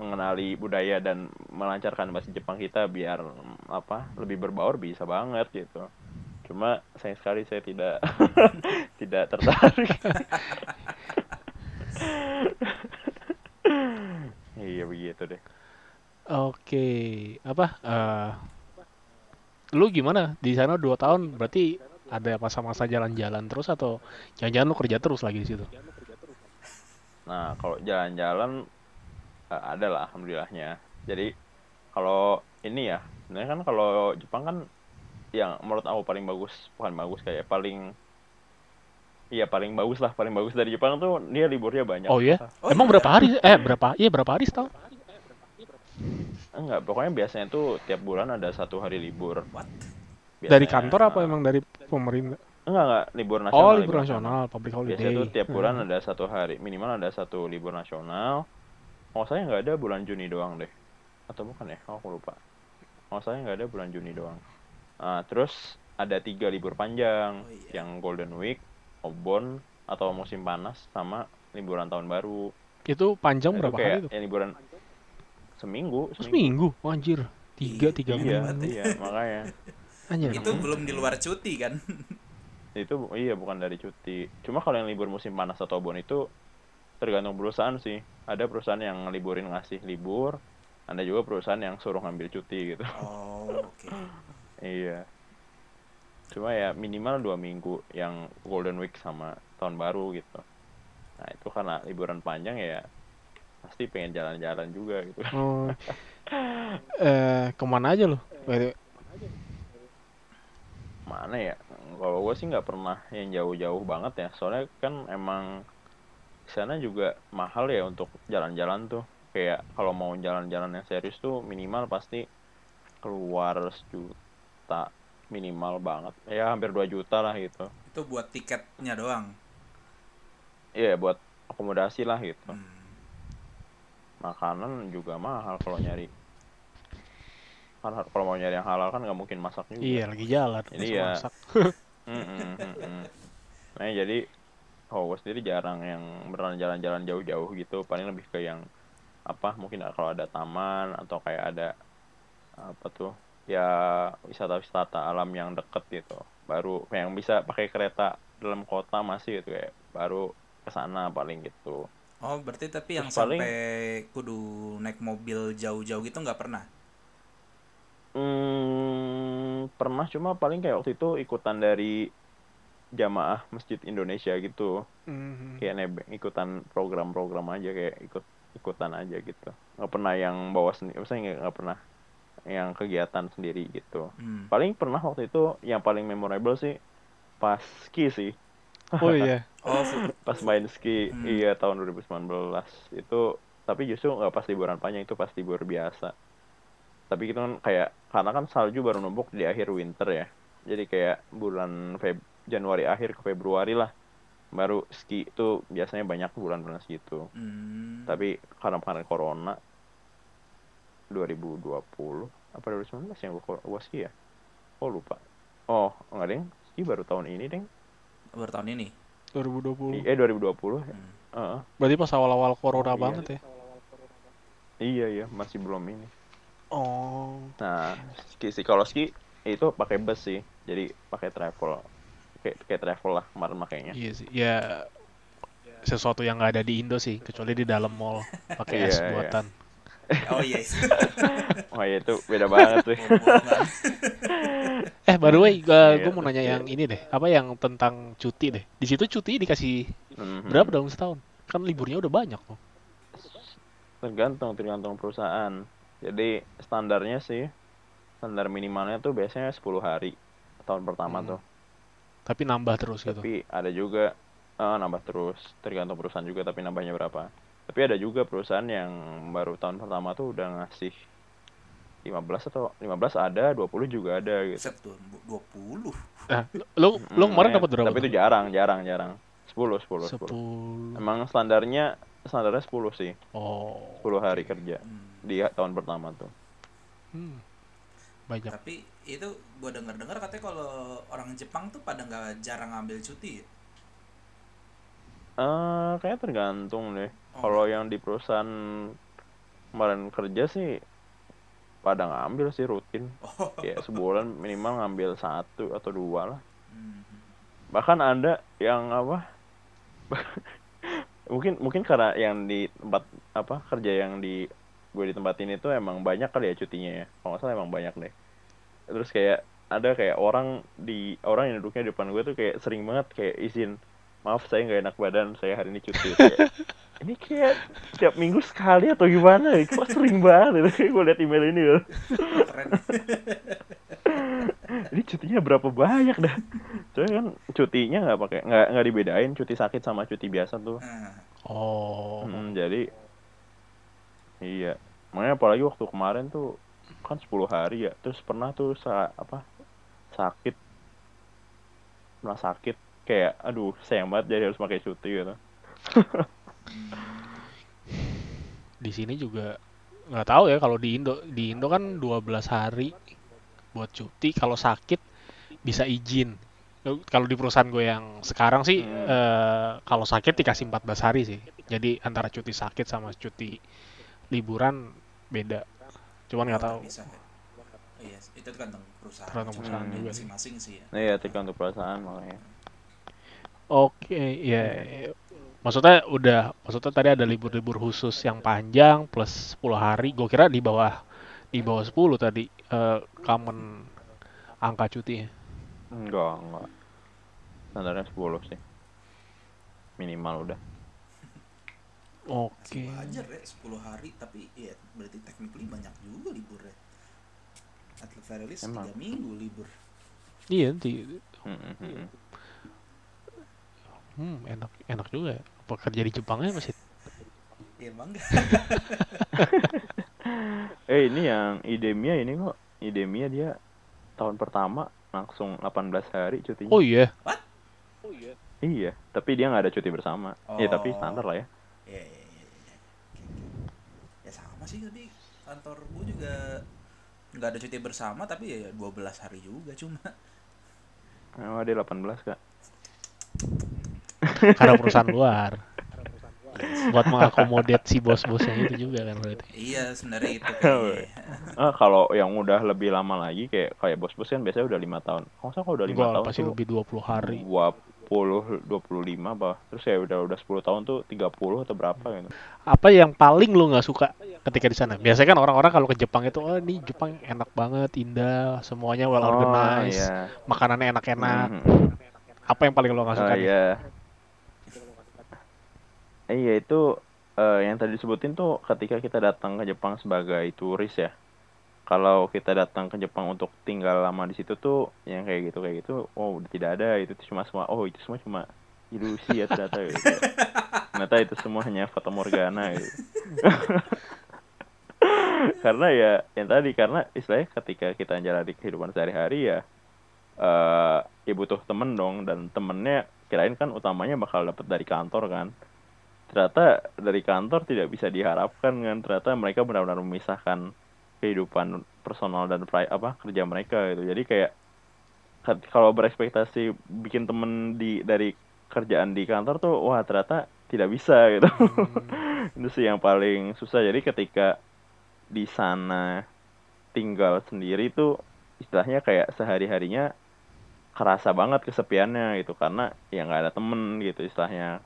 mengenali budaya dan melancarkan bahasa Jepang kita biar mm, apa lebih berbaur bisa banget gitu cuma sayang sekali saya tidak tidak tertarik iya begitu deh Oke, apa? eh lu gimana di sana dua tahun? Berarti ada masa-masa jalan-jalan terus atau jangan-jangan lu kerja terus lagi di situ? Nah, kalau jalan-jalan eh, ada lah alhamdulillahnya. Jadi kalau ini ya, sebenarnya kan kalau Jepang kan yang menurut aku paling bagus, bukan bagus kayak paling Iya paling bagus lah, paling bagus dari Jepang tuh dia liburnya banyak. Oh iya? Oh Emang iya? berapa hari? Eh berapa? Iya berapa hari setahun? Enggak, pokoknya biasanya tuh tiap bulan ada satu hari libur. what Dari Biasanya, kantor apa nah, emang dari pemerintah? Enggak, enggak, libur nasional. Oh libur nasional, public holiday. Biasanya tuh tiap bulan Hmm. ada satu hari, minimal ada satu libur nasional. Kalau saya nggak ada bulan Juni doang deh. Atau bukan ya? Oh, aku lupa. Kalau saya nggak ada bulan Juni doang. Nah, terus ada tiga libur panjang, Oh, iya. yang Golden Week, Obon, atau musim panas, sama liburan tahun baru. Itu panjang Itu berapa kayak hari tuh? ya, liburan seminggu, Oh, seminggu? Oh, anjir. Tiga, Iya, tiga Iya, minggu. iya, makanya. Anjir. itu belum di luar cuti kan itu iya bukan dari cuti cuma kalau yang libur musim panas atau bon itu tergantung perusahaan sih ada perusahaan yang liburin ngasih libur ada juga perusahaan yang suruh ngambil cuti gitu oh oke iya. Cuma ya minimal dua minggu yang golden week sama tahun baru gitu. Nah itu karena liburan panjang ya pasti pengen jalan-jalan juga gitu. Oh. Eh, ke mana aja lo? mana ya? Kalau gue sih nggak pernah yang jauh-jauh banget ya. Soalnya kan emang sana juga mahal ya untuk jalan-jalan tuh. Kayak kalau mau jalan-jalan yang serius tuh minimal pasti keluar sejuta minimal banget ya hampir 2 juta lah gitu itu buat tiketnya doang iya buat akomodasi lah gitu Hmm. makanan juga mahal kalau nyari kan kalau mau nyari yang halal kan nggak mungkin masak juga Iya, lagi jalan. Masa ya. masak. Mm, mm, mm, mm. Nah, jadi oh gue sendiri jarang yang beneran jalan-jalan jauh-jauh gitu. Paling lebih ke yang apa? Mungkin kalau ada taman atau kayak ada apa tuh? Ya wisata-wisata alam yang deket gitu. Baru yang bisa pakai kereta dalam kota masih gitu kayak baru ke sana paling gitu. Oh, berarti tapi yang Terus paling- sampai kudu naik mobil jauh-jauh gitu nggak pernah? Hmm, pernah cuma paling kayak waktu itu ikutan dari jamaah Masjid Indonesia gitu. Mhm. Kayak nebeng ikutan program-program aja kayak ikut ikutan aja gitu. Nggak pernah yang bawa sendiri, maksudnya nggak- nggak pernah yang kegiatan sendiri gitu. Hmm. Paling pernah waktu itu yang paling memorable sih pas ski sih. Oh iya. Oh, Pas main ski Hmm. iya tahun 2019 itu tapi justru nggak pas liburan panjang itu pas libur biasa. Tapi itu kan kayak karena kan salju baru numpuk di akhir winter ya. Jadi kayak bulan Feb Januari akhir ke Februari lah baru ski itu biasanya banyak bulan-bulan segitu. hmm. Tapi karena kemarin corona 2020 apa 2019 yang gua, gua ski ya? Oh lupa. Oh enggak deng, ski baru tahun ini deng. baru tahun ini. 2020. Eh 2020. Hmm. Heeh. Berarti pas awal-awal corona Iya. banget ya. Iya iya masih belum ini. Oh. Nah, ski sih kalau ski itu pakai bus sih. Jadi pakai travel. Kayak kayak travel lah kemarin makainya. Iya sih. Ya sesuatu yang nggak ada di Indo sih, kecuali di dalam mall pakai es Iya, iya. buatan. Oh iya. Wah, ya itu beda banget sih. Bohongan. Eh, by the way, gua, Iya, gua mau nanya yang ini deh. Apa yang tentang cuti deh? Di situ cuti dikasih Mhm. berapa dalam setahun? Kan liburnya udah banyak tuh. Tergantung tergantung perusahaan. Jadi standarnya sih standar minimalnya tuh biasanya 10 hari tahun pertama Hmm. tuh. Tapi nambah terus gitu. Tapi ada juga eh, nambah terus, tergantung perusahaan juga tapi nambahnya berapa. Tapi ada juga perusahaan yang baru tahun pertama tuh udah ngasih 15 atau 15 ada, 20 juga ada gitu. Set tuh 20. Nah, lu lu Hmm, kemarin makanya- dapat berapa? Tapi itu jarang, jarang, jarang. 10, 10, 10. 10. Emang standarnya standarnya 10 sih. Oh. 10 hari kerja Hmm. di tahun pertama tuh. Hmm. Banyak. Tapi itu gue denger-dengar katanya kalau orang Jepang tuh pada nggak jarang ngambil cuti ya. Eh, kayak tergantung deh. Oh, Kalau yang di perusahaan kemarin kerja sih pada ngambil sih rutin. Oh. Kayak sebulan minimal ngambil satu atau dua lah. Hmm. Bahkan ada yang apa? mungkin mungkin karena yang di tempat apa kerja yang di gue di tempat ini tuh emang banyak kali ya cutinya ya. Kalau nggak salah emang banyak deh. Terus kayak ada kayak orang di orang yang duduknya di depan gue tuh kayak sering banget kayak izin maaf saya nggak enak badan. Saya hari ini cuti. Kayak, ini kayak tiap minggu sekali atau gimana ya? Kok sering banget gue liat email ini ya Keren. ini cutinya berapa banyak dah? Soalnya kan cutinya nggak pakai nggak nggak dibedain. Cuti sakit sama cuti biasa tuh. Nah, Oh. Hmm, jadi iya. Makanya apalagi waktu kemarin tuh kan 10 hari ya. Terus pernah tuh sa apa sakit. Pernah sakit kayak aduh sayang banget jadi harus pakai cuti gitu Di sini juga nggak tahu ya kalau di Indo di Indo kan 12 hari buat cuti kalau sakit bisa izin. Kalau di perusahaan gue yang sekarang sih Hmm. eh, kalau sakit dikasih 14 hari sih. Jadi antara cuti sakit sama cuti liburan beda. Cuman nggak tahu. Iya, itu tergantung perusahaan. Tergantung perusahaan juga. Masing-masing sih ya. nah ya tergantung perusahaan makanya Oke, ya. ya. Maksudnya udah, maksudnya tadi ada libur-libur khusus yang panjang plus 10 hari. Gue kira di bawah di bawah 10 tadi eh, common angka cutinya. enggak enggak standarnya 10 sih minimal udah Oke. Masih wajar ya 10 hari tapi ya berarti technically banyak juga liburnya. At the very least Emang. 3 minggu libur. Iya, nanti. Hmm, hmm, hmm. Enak enak juga ya. Apa kerja di Jepangnya masih Ya emang enggak. eh ini yang idemia ini kok idemia dia tahun pertama langsung 18 hari cutinya Oh iya. iya tapi dia nggak ada cuti bersama ya tapi Oh. standar lah ya Ya, ya, ya, sama sih tadi kantor gua juga nggak ada cuti bersama tapi ya 12 hari juga cuma. oh, dia 18 kak Karena perusahaan luar. Buat mengakomodir si bos-bosnya itu juga kan berarti. Iya sebenarnya itu Oh, kayaknya. ah kalau yang udah lebih lama lagi kayak kayak bos-bos kan biasanya udah lima tahun kalau salah kalau udah lima tahun pasti lebih 20 hari. dua 20 25 bah terus ya udah udah 10 tahun tuh 30 atau berapa gitu Apa yang paling lu nggak suka ketika di sana? Biasanya kan orang-orang kalau ke Jepang itu, oh ini Jepang enak banget, indah, semuanya well oh organized, iya makanannya enak-enak. Mhm. Apa yang paling lo nggak suka? Oh nih? iya. Eh, Iya itu eh, yang tadi disebutin tuh ketika kita datang ke Jepang sebagai turis ya. Kalau kita datang ke Jepang untuk tinggal lama di situ tuh yang kayak gitu kayak gitu, oh tidak ada itu cuma semua, oh itu semua cuma ilusi ya ternyata gitu. Ternyata itu semuanya fata morgana gitu. karena ya yang tadi karena istilahnya ketika kita jalani kehidupan sehari-hari ya eh ya butuh temen dong dan temennya kirain kan utamanya bakal dapet dari kantor kan ternyata dari kantor tidak bisa diharapkan kan? Ternyata mereka benar-benar memisahkan kehidupan personal dan pri apa kerja mereka gitu. Jadi kayak kalau berekspektasi bikin temen di dari kerjaan di kantor tuh wah ternyata tidak bisa gitu. Itu sih yang paling susah. Jadi ketika di sana tinggal sendiri tuh istilahnya kayak sehari harinya kerasa banget kesepiannya gitu. Karena ya nggak ada temen gitu istilahnya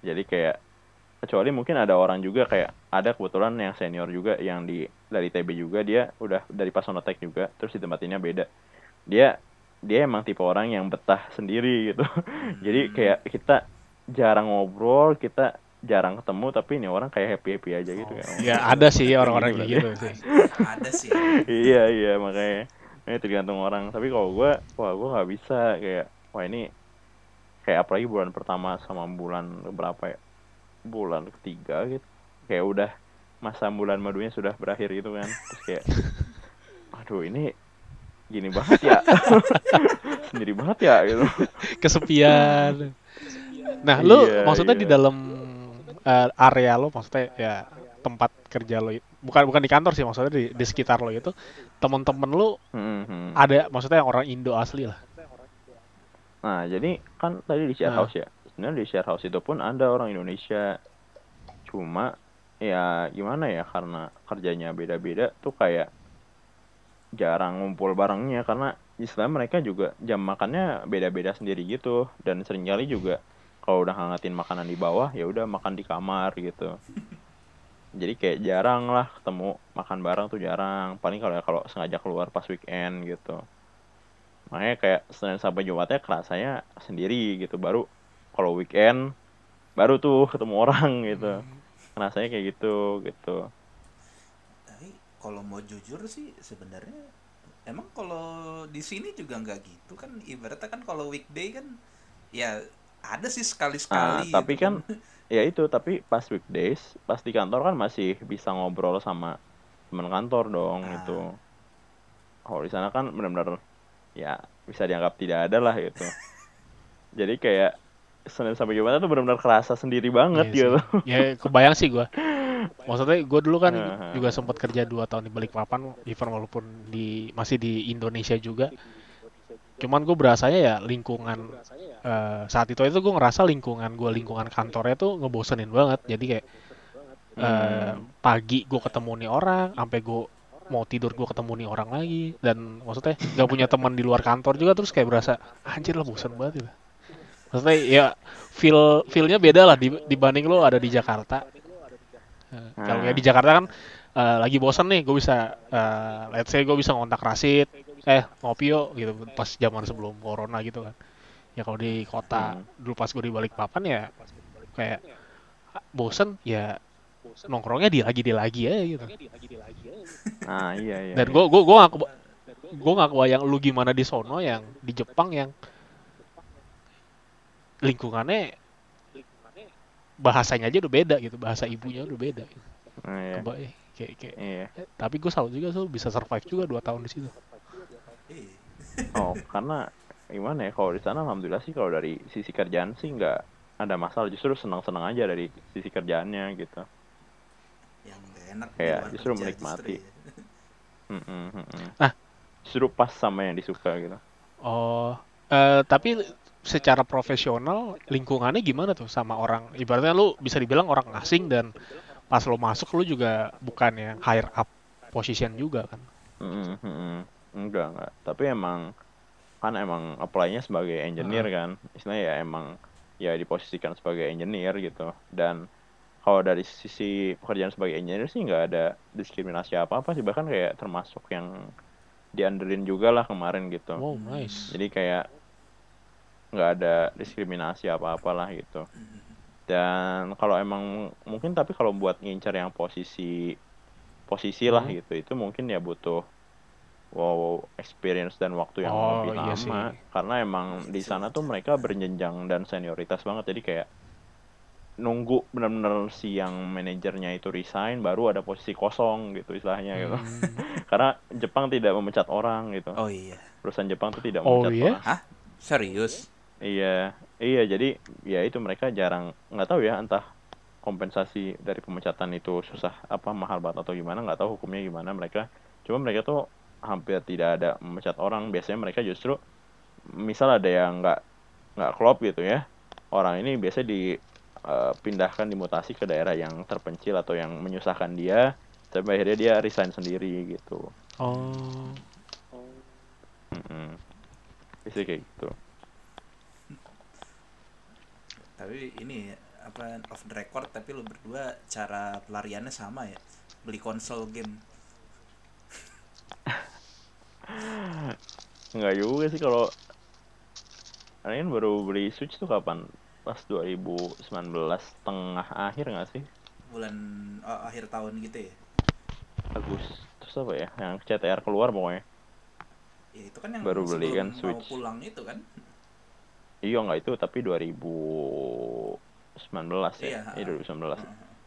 jadi kayak kecuali mungkin ada orang juga kayak ada kebetulan yang senior juga yang di dari TB juga dia udah dari Pasonotek juga terus di tempat ini beda. Dia dia emang tipe orang yang betah sendiri gitu. Jadi kayak kita jarang ngobrol kita jarang ketemu tapi ini orang kayak happy happy aja gitu Oh. kayak, Ya ada sih orang-orang gitu sih. ada sih. Iya iya makanya. Ini tergantung orang. Tapi kalau gue wah gue nggak bisa kayak wah ini kayak apalagi bulan pertama sama bulan berapa ya bulan ketiga gitu kayak udah masa bulan madunya sudah berakhir gitu kan terus kayak aduh ini gini banget ya sendiri banget ya gitu Kesepian. Nah, lu Iya, maksudnya di iya. dalam eh, area lo maksudnya ya tempat kerja lo bukan bukan di kantor sih maksudnya di, di sekitar lo itu temen-temen lu Hmm, hmm. ada maksudnya yang orang Indo asli lah. Nah, jadi kan tadi di share Nah. house ya. Sebenarnya di share house itu pun ada orang Indonesia. Cuma ya gimana ya karena kerjanya beda-beda tuh kayak jarang ngumpul barengnya karena istilah mereka juga jam makannya beda-beda sendiri gitu dan sering kali juga kalau udah hangatin makanan di bawah ya udah makan di kamar gitu. Jadi kayak jarang lah ketemu makan bareng tuh jarang. Paling kalau kalau sengaja keluar pas weekend gitu makanya kayak Senin sampai Jumatnya kerasanya sendiri gitu. Baru kalau weekend baru tuh ketemu orang gitu. Rasanya kayak gitu gitu. Tapi kalau mau jujur sih sebenarnya emang kalau di sini juga nggak gitu kan. Ibaratnya kan kalau weekday kan ya ada sih sekali nah sekali tapi kan ya itu tapi pas weekdays pas di kantor kan masih bisa ngobrol sama teman kantor dong Ah. gitu kalau di sana kan benar-benar ya bisa dianggap tidak ada lah gitu jadi kayak Senin sampai Jumat tuh benar-benar kerasa sendiri banget Iya sih. gitu Ya kebayang sih gua. Maksudnya gue dulu kan Heeh. juga sempat kerja dua tahun di Balikpapan, even walaupun di masih di Indonesia juga. Cuman gue berasanya ya lingkungan eh, saat itu itu gue ngerasa lingkungan gue lingkungan kantornya tuh ngebosenin banget. Jadi kayak eh, Hmm. pagi gue ketemu nih orang, sampai gue mau tidur gue ketemu nih orang lagi dan maksudnya nggak punya teman di luar kantor juga terus kayak berasa anjir lah bosan banget gitu. Maksudnya ya feel feelnya beda lah di- dibanding lo ada di Jakarta. Eh, Kalau ya di Jakarta kan eh, lagi bosan nih, gue bisa eh, let's say gue bisa ngontak Rasid, eh ngopi yuk gitu pas zaman sebelum corona gitu kan. Ya kalau di kota Hmm. dulu pas gue di Balikpapan ya kayak ah, bosen ya nongkrongnya di lagi di lagi aja gitu. nah iya iya Dan iya. gue gue gue gak gue gak kebayang lu gimana di sono yang di Jepang yang lingkungannya bahasanya aja udah beda gitu bahasa ibunya udah beda gitu. Nah, iya. Keba- kayak kayak iya tapi gue salut juga tuh bisa survive juga dua tahun di situ Eh, Oh, karena gimana ya kalau di sana alhamdulillah sih kalau dari sisi kerjaan sih nggak ada masalah justru senang-senang aja dari sisi kerjaannya gitu. Enak luar justru kerja menikmati. ya. Ah. Justru pas sama yang disuka gitu. oh eh, tapi secara profesional lingkungannya gimana tuh sama orang ibaratnya lu bisa dibilang orang asing dan pas lo masuk lu juga bukan yang higher up position juga kan Mm-mm, mm-mm. Enggak enggak. Tapi emang kan emang apply-nya sebagai engineer kan istilahnya ya emang ya diposisikan sebagai engineer gitu dan kalau dari sisi pekerjaan sebagai engineer sih nggak ada diskriminasi apa apa sih bahkan kayak termasuk yang diandelin juga lah kemarin gitu Wow, nice. jadi kayak nggak ada diskriminasi apa apalah gitu dan kalau emang mungkin tapi kalau buat ngincar yang posisi posisi lah Hmm. gitu itu mungkin ya butuh wow experience dan waktu yang Oh, lebih iya lama sih. karena emang di sana tuh mereka berjenjang dan senioritas banget jadi kayak nunggu benar-benar si yang manajernya itu resign baru ada posisi kosong gitu istilahnya gitu Hmm. karena Jepang tidak memecat orang gitu Oh iya. perusahaan Jepang tuh tidak Oh, memecat iya? orang Hah? Serius? Iya, iya jadi ya itu mereka jarang nggak tahu ya entah kompensasi dari pemecatan itu susah apa mahal banget atau gimana nggak tahu hukumnya gimana mereka. Cuma mereka tuh hampir tidak ada memecat orang. Biasanya mereka justru misal ada yang nggak nggak klop gitu ya orang ini biasanya dipindahkan dimutasi ke daerah yang terpencil atau yang menyusahkan dia sampai akhirnya dia resign sendiri gitu. Oh. Mm-mm. Biasanya kayak gitu. Tapi ini apa off the record tapi lu berdua cara pelariannya sama ya. Beli konsol game. Enggak juga sih kalau Kalian baru beli Switch tuh kapan? Pas 2019 tengah akhir nggak sih? Bulan oh, akhir tahun gitu ya. Agustus apa ya? Yang CTR keluar pokoknya. Ya itu kan yang Baru beli kan mau Switch. pulang itu kan. Iya nggak itu tapi 2019 Iya, ya. Iya 2019. Heeh.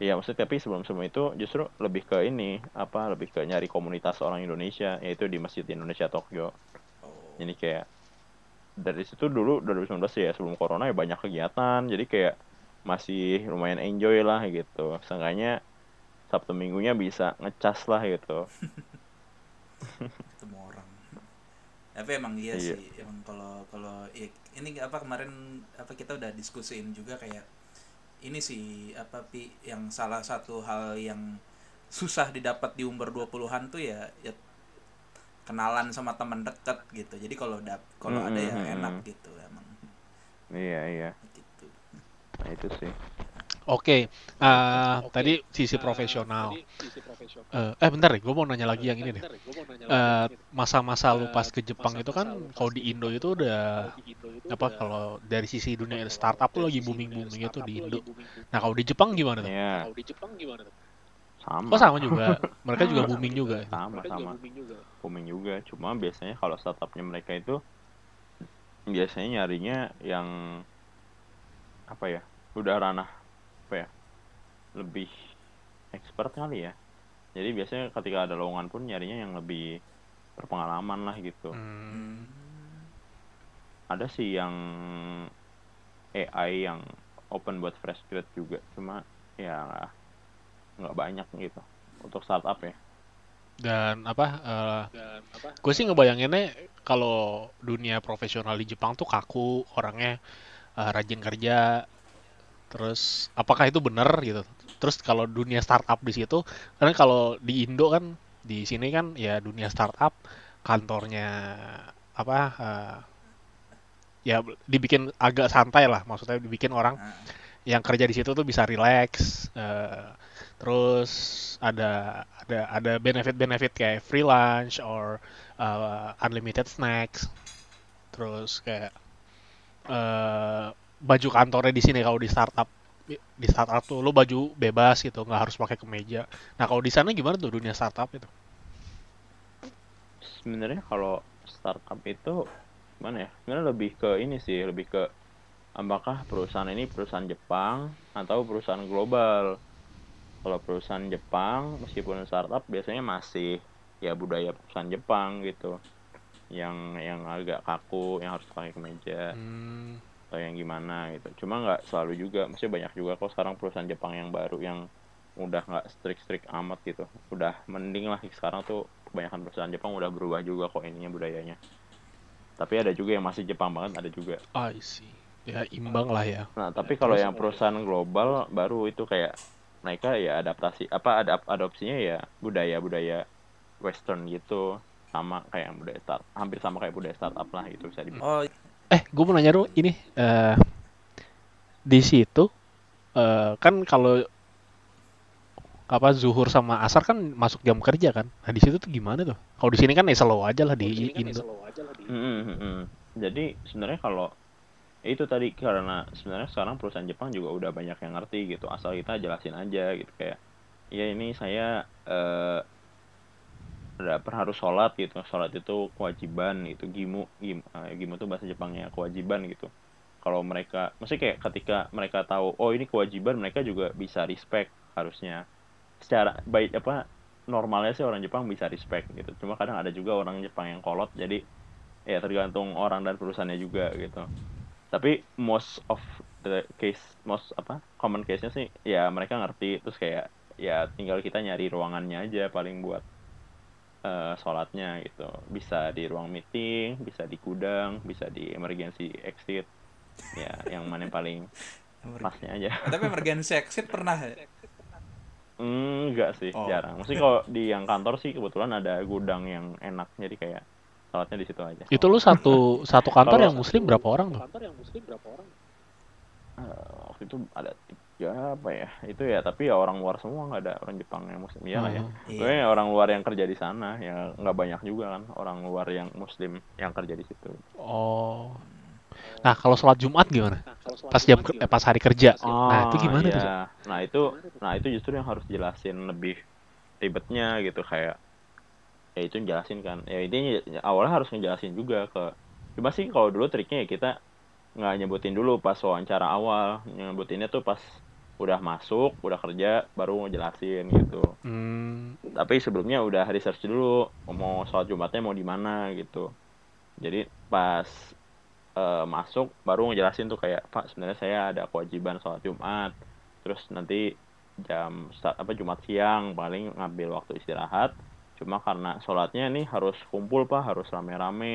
Iya maksudnya tapi sebelum sebelum itu justru lebih ke ini apa lebih ke nyari komunitas orang Indonesia yaitu di Masjid Indonesia Tokyo. Oh. Jadi kayak dari situ dulu 2019 ya sebelum corona ya banyak kegiatan jadi kayak masih lumayan enjoy lah gitu. Seenggaknya Sabtu minggunya bisa ngecas lah gitu. ketemu orang tapi emang iya, Iya. sih emang kalau kalau ya, ini apa kemarin apa kita udah diskusiin juga kayak ini sih apa pi yang salah satu hal yang susah didapat di umur 20-an tuh ya, ya kenalan sama teman dekat gitu jadi kalau dap kalau ada yang enak gitu emang Iya iya. gitu Nah itu sih. Oke, eh, tadi sisi profesional. Eh, eh bentar deh, gue mau nanya lagi yang ini deh. Eh, masa-masa lu pas ke Jepang itu kan, kalau di Indo itu udah apa? Kalau dari sisi dunia startup tuh lagi booming booming itu di Indo. Nah kalau di Jepang gimana tuh? Iya. Sama. Oh sama juga, mereka juga booming juga. Sama sama. Booming juga. Cuma biasanya kalau startupnya mereka itu biasanya nyarinya yang apa ya? Udah ranah apa ya? Lebih expert kali ya. Jadi biasanya ketika ada lowongan pun nyarinya yang lebih berpengalaman lah gitu. Hmm, Ada sih yang AI yang open buat fresh grad juga. Cuma ya nggak banyak gitu untuk startup ya. Dan apa? gue sih ngebayanginnya kalau dunia profesional di Jepang tuh kaku, orangnya eh, rajin kerja. Terus apakah itu benar gitu? Terus kalau dunia startup di situ, karena kalau di Indo kan di sini kan ya dunia startup kantornya apa eh, ya dibikin agak santai lah, maksudnya dibikin orang Nah, yang kerja di situ tuh bisa relax eh, terus ada ada ada benefit-benefit kayak free lunch or uh, unlimited snacks. Terus kayak eh, baju kantornya di sini kalau di startup di startup tuh lo baju bebas gitu nggak harus pakai kemeja. Nah kalau di sana gimana tuh dunia startup itu? Sebenarnya kalau startup itu gimana ya? Sebenarnya lebih ke ini sih lebih ke apakah perusahaan ini perusahaan Jepang atau perusahaan global kalau perusahaan Jepang meskipun startup biasanya masih ya budaya perusahaan Jepang gitu. Yang yang agak kaku yang harus pakai kemeja. Hmm, atau yang gimana gitu. Cuma nggak selalu juga masih banyak juga kok sekarang perusahaan Jepang yang baru yang udah nggak strict-strict amat gitu. Udah mending lah sekarang tuh kebanyakan perusahaan Jepang udah berubah juga kok ininya budayanya. Tapi ada juga yang masih Jepang banget ada juga. I see. Ya imbang lah ya. Nah tapi kalau yang perusahaan global baru itu kayak mereka ya adaptasi apa ada adopsinya ya budaya budaya western gitu sama kayak budaya start hampir sama kayak budaya startup lah itu bisa dibilang oh Eh, gue mau nanya dulu ini eh di situ eh kan kalau apa zuhur sama asar kan masuk jam kerja kan. Nah, di situ tuh gimana tuh? Kalau di sini kan ya slow aja lah di Indo. Mm, mm, mm. Jadi sebenarnya kalau itu tadi karena sebenarnya sekarang perusahaan Jepang juga udah banyak yang ngerti gitu. Asal kita jelasin aja gitu kayak ya ini saya eh ada harus sholat gitu. Sholat itu kewajiban itu gimu gimu, eh, gimu itu bahasa Jepangnya kewajiban gitu. Kalau mereka maksudnya kayak ketika mereka tahu oh ini kewajiban mereka juga bisa respect harusnya. Secara baik apa normalnya sih orang Jepang bisa respect gitu. Cuma kadang ada juga orang Jepang yang kolot jadi ya tergantung orang dan perusahaannya juga gitu tapi most of the case most apa common case nya sih ya mereka ngerti. Terus kayak ya tinggal kita nyari ruangannya aja paling buat eh, sholatnya gitu. Bisa di ruang meeting bisa di gudang bisa di emergency exit. Ya yang mana yang paling pasnya aja. Tapi emergency exit pernah ya? enggak sih Oh. jarang. Mesti kalau di yang kantor sih kebetulan ada gudang yang enak. Jadi kayak sholatnya di situ aja Itu lu satu satu kantor yang muslim berapa orang tuh? Eh, waktu itu ada tiga apa ya itu ya tapi ya orang luar semua nggak ada orang Jepang yang muslim ya lah ya Oh. Iya. Pokoknya orang luar yang kerja di sana ya nggak banyak juga kan orang luar yang muslim yang kerja di situ Oh. Nah, kalau sholat Jumat gimana? Pas jam ker- eh, pas hari kerja. Nah, itu gimana tuh? iya. nah itu nah itu justru yang harus jelasin lebih ribetnya gitu kayak ya itu jelasin kan. Ya intinya awalnya harus ngejelasin juga ke cuma sih kalau dulu triknya ya kita nggak nyebutin dulu pas wawancara awal. Nyebutinnya tuh pas udah masuk udah kerja baru ngejelasin gitu. Hmm, tapi sebelumnya udah research dulu mau sholat jumatnya mau di mana gitu. Jadi pas eh, masuk baru ngejelasin tuh kayak pak sebenarnya saya ada kewajiban sholat jumat. Terus nanti jam start apa jumat siang paling ngambil waktu istirahat cuma karena sholatnya nih harus kumpul pak harus rame-rame.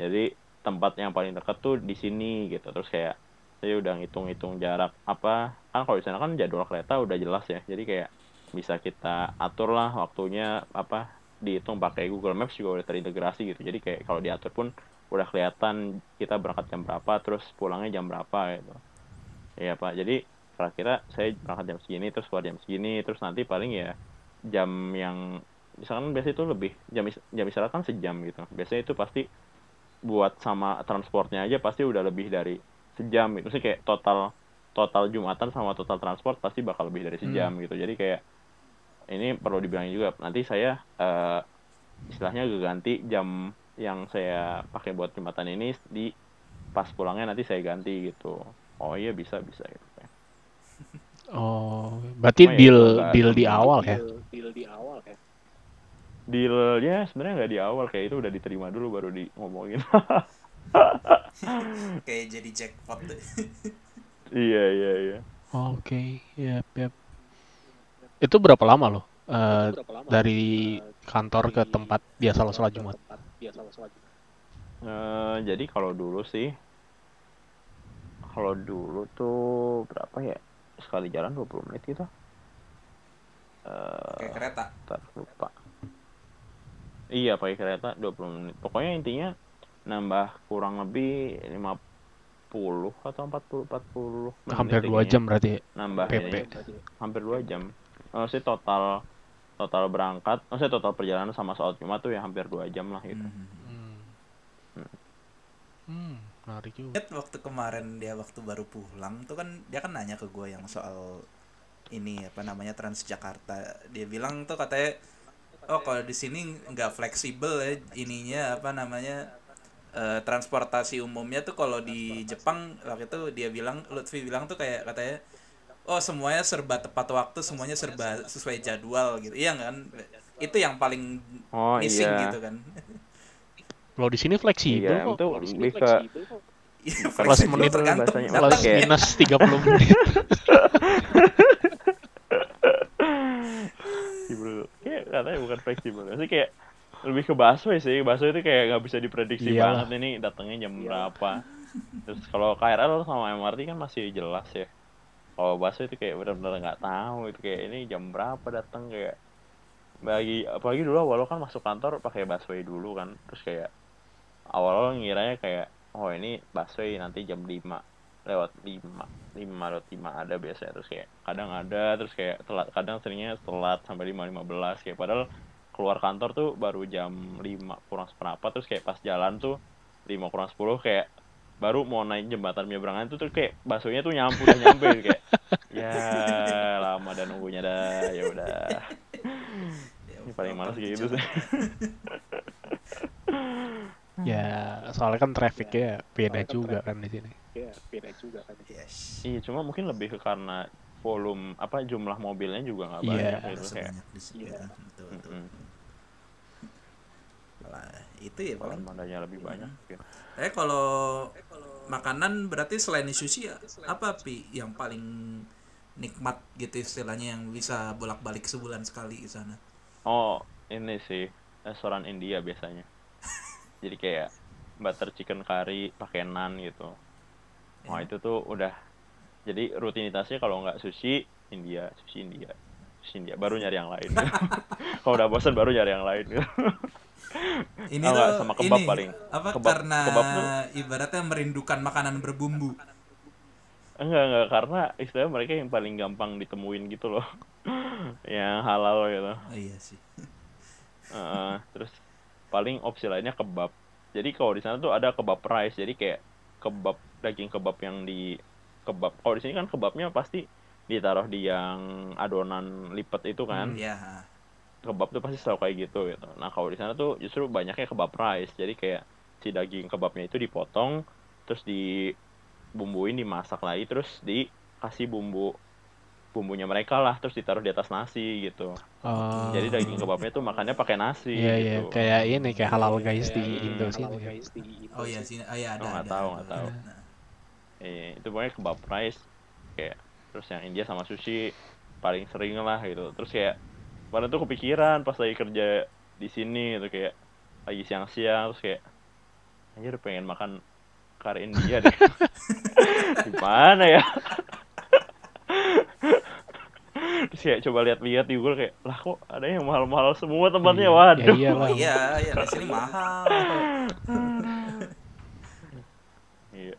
Jadi tempat yang paling dekat tuh di sini gitu. Terus kayak saya udah ngitung-ngitung jarak apa kan kalau di sana kan jadwal kereta udah jelas ya. Jadi kayak bisa kita atur lah waktunya apa dihitung pakai Google Maps juga udah terintegrasi gitu. Jadi kayak kalau diatur pun udah kelihatan kita berangkat jam berapa terus pulangnya jam berapa gitu. Ya pak. Jadi kira-kira saya berangkat jam segini terus keluar jam segini terus nanti paling ya jam yang misalkan biasanya itu lebih jam jam istirahat kan sejam gitu. Biasanya itu pasti buat sama transportnya aja pasti udah lebih dari sejam itu sih kayak total total jumatan sama total transport pasti bakal lebih dari sejam gitu. Jadi kayak ini perlu dibilangin juga nanti saya eh, istilahnya ganti jam yang saya pakai buat jumatan ini di pas pulangnya nanti saya ganti gitu. Oh iya bisa bisa gitu. Oh, berarti Cuma ya deal itu nggak deal di awal ya? Dealnya sebenarnya nggak di awal kayak itu udah diterima dulu baru di ngomongin kayak jadi jackpot deh. iya iya iya Oke, yap, yap. Itu berapa lama loh? eh, dari kantor ke tempat biasa lo sholat Jumat? Eh, jadi kalau dulu sih kalau dulu tuh berapa ya sekali jalan 20 menit gitu eh kayak kereta ntar lupa iya pakai kereta 20 menit pokoknya intinya nambah kurang lebih 50 atau 40 40 menit Hampir deh dua kayaknya. jam berarti. nambah PP. ini. hampir dua jam maksudnya total total berangkat maksudnya total perjalanan sama sholat Jumat tuh ya hampir dua jam lah gitu Hmm. Hmm. Hmm, menarik juga. Ingat waktu kemarin dia waktu baru pulang tuh kan dia kan nanya ke gue yang soal ini apa namanya Transjakarta. Dia bilang tuh katanya oh kalau di sini nggak fleksibel ya ininya apa namanya eh, transportasi umumnya tuh kalau di Jepang waktu itu dia bilang Lutfi bilang tuh kayak katanya oh semuanya serba tepat waktu semuanya serba sesuai jadwal gitu iya kan itu yang paling oh missing iya gitu kan Kalau di sini fleksibel iya kok. itu lebih ke Iya, Plus fleksibel menit tergantung. Plus minus 30 menit. fleksibel. Kayak katanya bukan fleksibel sih kayak lebih ke busway sih. Busway itu kayak nggak bisa diprediksi Iyalah. banget ini datangnya jam berapa. Terus kalau KRL sama MRT kan masih jelas ya. Kalau busway itu kayak benar-benar nggak tahu itu kayak ini jam berapa datang kayak bagi apalagi dulu awal kan masuk kantor pakai busway dulu kan. Terus kayak awal-awal ngiranya kayak oh ini busway nanti jam 5 lewat 5 5 lewat 5 ada biasanya terus kayak kadang ada terus kayak telat kadang seringnya telat sampai 5 15 kayak padahal keluar kantor tuh baru jam 5 kurang seperempat terus kayak pas jalan tuh 5 kurang 10 kayak baru mau naik jembatan menyeberangan tuh terus kayak baksonya tuh nyampe udah nyampe kayak ya lama dan nunggunya dah ya udah. Ya, ini paling males gitu sih. Ya, soalnya kan trafficnya beda kan juga kan di sini. ya beda juga kan Yes. Iya cuma mungkin lebih ke karena volume apa jumlah mobilnya juga nggak Iya. banyak Nggak gitu kayak di Iya. Betul, betul. mm-mm. Lah, itu ya paling. Armadanya lebih banyak mungkin. Eh kalau makanan berarti selain sushi ya, apa pi yang paling nikmat gitu istilahnya yang bisa bolak-balik sebulan sekali ke sana? Oh, ini sih restoran India biasanya. Jadi kayak butter chicken curry pakai naan gitu. Wah, Ya. itu tuh udah jadi rutinitasnya kalau nggak sushi India, sushi India, sushi India baru nyari yang lain. kalau udah bosan baru nyari yang lain. Ini Oh, tuh sama kebab ini, paling. apa Kebab- karena kebab tuh- ibaratnya merindukan makanan berbumbu. enggak enggak karena istilahnya mereka yang paling gampang ditemuin gitu loh. yang halal gitu. Oh iya sih. Heeh, terus paling opsi lainnya kebab. Jadi kalau di sana tuh ada kebab rice. Jadi kayak kebab daging kebab yang di kebab. Kalau di sini kan kebabnya pasti ditaruh di yang adonan lipat itu kan. Iya. Kebab tuh pasti selalu kayak gitu gitu. Nah, kalau di sana tuh justru banyaknya kebab rice. Jadi kayak si daging kebabnya itu dipotong terus dibumbuin, dimasak lagi terus dikasih bumbu bumbunya mereka lah terus ditaruh di atas nasi gitu. Oh, Jadi daging kebabnya tuh makannya pakai nasi Iya iya, gitu. kayak ini kayak halal guys di Hmm. Indo Halal sini. ya. guys di Indo Oh iya sih. sini. Oh iya ada. Oh, nggak ada, tahu, ada. nggak tahu. Nah, Iya, itu pokoknya kebab rice kayak terus yang India sama sushi paling sering lah gitu. Terus kayak pada tuh kepikiran pas lagi kerja di sini gitu kayak lagi siang-siang terus kayak anjir pengen makan kari India deh. Gimana ya? terus kayak coba lihat-lihat di Google kayak lah kok ada yang mahal-mahal semua tempatnya Iya, waduh ya iyalah. Oh iya, iya di sini mahal. iya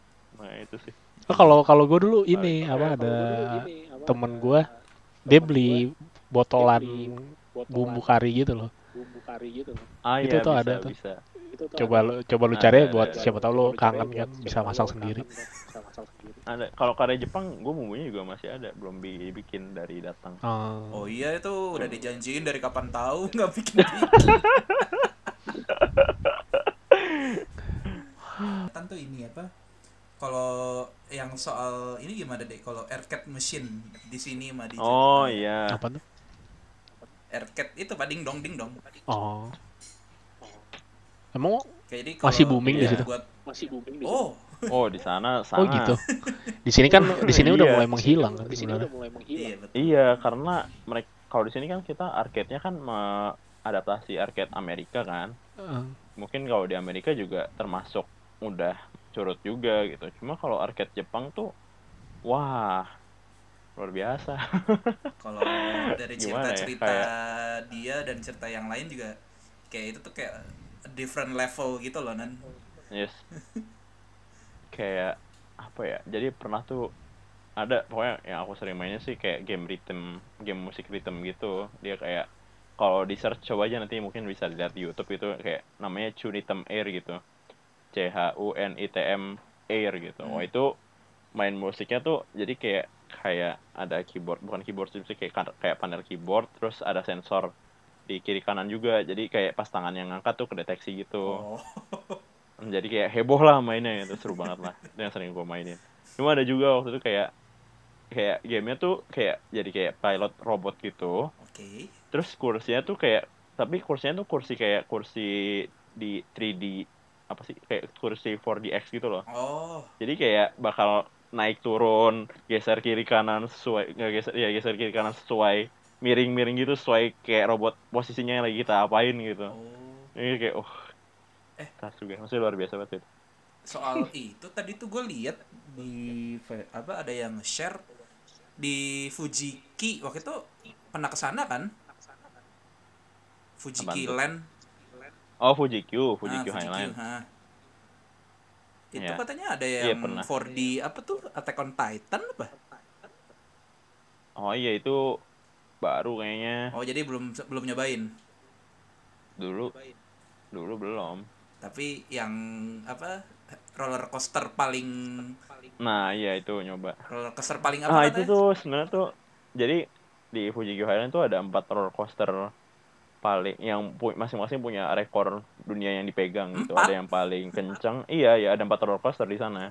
nah itu sih Oh, kalau kalau gue dulu ini Kalau apa kalau ada dulu ini, apa, temen gue dia beli botolan beli botolan bumbu kari gitu loh. bumbu kari gitu loh. ah Itu iya tuh bisa ada tuh. bisa Itu tuh Coba lu coba lu Ada, cari ada, buat ada. siapa tahu lu kangen kan bisa siapa masak tahu sendiri. kangen kan, bisa masak sendiri. ada kalau karya Jepang gue bumbunya juga masih ada belum dibikin dari datang Oh, Oh iya itu udah dijanjiin dari kapan tahu nggak bikin bikin. Tentu ini apa? Kalau yang soal ini gimana deh? Kalau arcade machine di sini mah di oh iya apa tuh? Arcade itu pak ding dong ding dong. Oh. Emang Jadi Masih kalau booming di buat- situ? Buat Masih booming di oh oh di sana oh sangat gitu. Di sini kan di sini udah Iya. mulai menghilang kan Di sini udah mulai menghilang. iya betul. iya karena mereka kalau di sini kan kita arcade-nya kan adaptasi arcade Amerika kan Eh, mungkin kalau di Amerika juga termasuk udah curut juga gitu. Cuma kalau arcade Jepang tuh wah luar biasa. Kalau dari Gimana ya, cerita-cerita dia dan cerita yang lain juga kayak itu tuh kayak different level gitu loh nan. yes. Kayak apa ya jadi pernah tuh ada pokoknya yang aku sering mainnya sih kayak game rhythm game musik rhythm gitu. Dia kayak kalau di search coba aja nanti mungkin bisa lihat di YouTube itu kayak namanya Chunitm Air gitu C H U N I T M Air gitu. Wah itu main musiknya tuh jadi kayak kayak ada keyboard bukan keyboard sih kayak kan- kayak panel keyboard terus ada sensor di kiri kanan juga. Jadi kayak pas tangan yang ngangkat tuh kedeteksi gitu. Oh. jadi kayak heboh lah mainnya itu seru banget lah. Itu yang sering gue mainin. Cuma ada juga waktu itu kayak kayak gamenya tuh kayak jadi kayak pilot robot gitu. Oke. terus kursinya tuh kayak tapi kursinya tuh kursi kayak kursi di 3D apa sih kayak kursi 4DX gitu loh Oh. jadi kayak bakal naik turun geser kiri kanan sesuai nggak geser ya geser kiri kanan sesuai miring miring gitu sesuai kayak robot posisinya yang lagi kita apain gitu Oh. ini kayak oh Eh. tas juga maksudnya luar biasa banget itu Soal itu tadi tuh gue lihat di apa ada yang share di Fujiki waktu itu pernah ke sana kan? Fuji Apaan tuh? Land Oh Fuji Q, Ah, Fuji Q Highline. ha. Itu Iya. katanya ada Iya, yang pernah. 4D apa tuh Attack on Titan apa? Oh iya itu baru kayaknya. Oh jadi belum belum nyobain. Dulu dulu belum. Tapi yang apa roller coaster paling Nah iya itu nyoba. roller coaster paling apa Ah itu tuh sebenarnya tuh jadi di Fuji Q Highline tuh ada empat roller coaster paling yang pu- masing-masing punya rekor dunia yang dipegang gitu. Empat? Ada yang paling kenceng. Iya ya ada empat roller coaster di sana.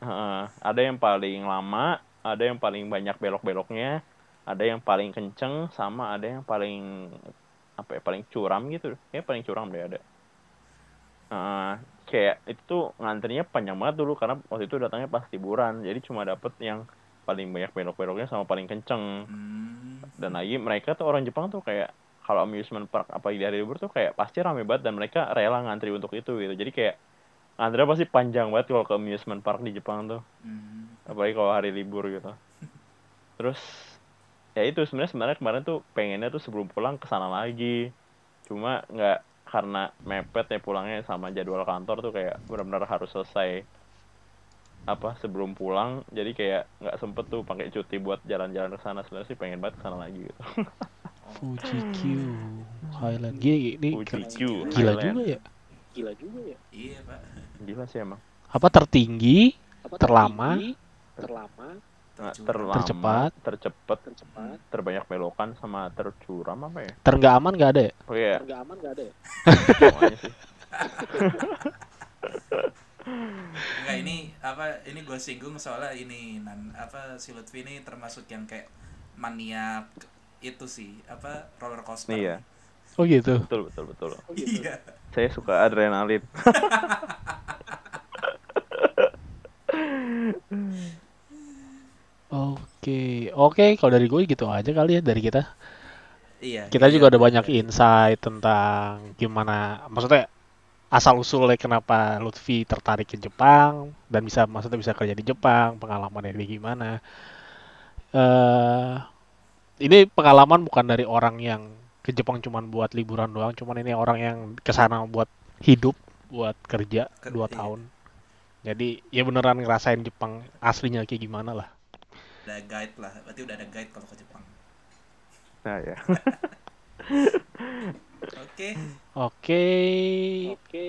Heeh, ada yang paling lama, ada yang paling banyak belok-beloknya, ada yang paling kenceng, sama ada yang paling apa ya paling curam gitu. Kayak paling curam deh ada. Heeh, kayak itu tuh ngantrinya panjang banget dulu karena waktu itu datangnya pas liburan, jadi cuma dapet yang paling banyak belok-beloknya sama paling kenceng. Hmm. Dan lagi mereka tuh orang Jepang tuh kayak kalau amusement park apa di hari libur tuh kayak pasti rame banget dan mereka rela ngantri untuk itu gitu. Jadi kayak ngantri pasti panjang banget kalau ke amusement park di Jepang tuh Hmm. apalagi kalau hari libur gitu terus ya itu sebenarnya sebenarnya kemarin tuh pengennya tuh sebelum pulang ke sana lagi cuma nggak karena mepet ya pulangnya sama jadwal kantor tuh kayak benar-benar harus selesai apa sebelum pulang jadi kayak nggak sempet tuh pakai cuti buat jalan-jalan ke sana sebenarnya sih pengen banget ke sana lagi gitu Fuji Q Highland Gila, ini Fuji Q gila Highland. juga ya. Gila juga ya. Iya, Pak. gila sih emang Apa tertinggi, Apa Terlama. tertinggi, terlama, Nah, terlama Tercepat. tercepet tercepat, terbanyak belokan sama tercuram apa ya terenggak aman gak ada ya? oh iya nggak aman nggak ada ya? sih Enggak ini apa ini gue singgung soalnya ini nan apa si Lutfi ini termasuk yang kayak maniak itu sih apa roller coaster. Iya. Oh gitu. betul betul betul Oh gitu. Iya. saya suka adrenalin Oke, oke. Kalau dari gue gitu aja kali ya dari kita. Iya. Kita iya, juga ada bener. banyak insight tentang gimana, maksudnya asal usulnya kenapa Lutfi tertarik ke Jepang dan bisa maksudnya bisa kerja di Jepang, pengalamannya dia gimana. eh ini pengalaman bukan dari orang yang ke Jepang cuman buat liburan doang, cuman ini orang yang ke sana buat hidup, buat kerja Ker- dua iya. tahun. Jadi ya beneran ngerasain Jepang aslinya kayak gimana lah. Ada guide lah. Berarti udah ada guide kalau ke Jepang. nah ya Oke. Oke, Oke.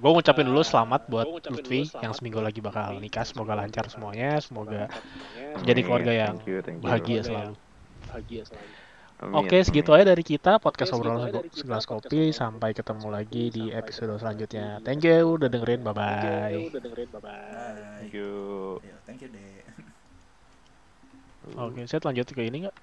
gue ngucapin dulu selamat buat Lutfi selamat yang seminggu lagi bakal nikah. Semoga lancar semuanya, semoga jadi keluarga yang Thank you, thank you. bahagia Keluarga selalu. yang Bahagia selalu. Oke, segitu aja dari kita podcast obrolan segelas kopi. Sampai ketemu lagi di episode selanjutnya. Thank you udah dengerin. Bye Thank bye. you udah dengerin. Bye bye. Thank you Yo, thank you, Dek. Oke, saya lanjut ke ini nggak?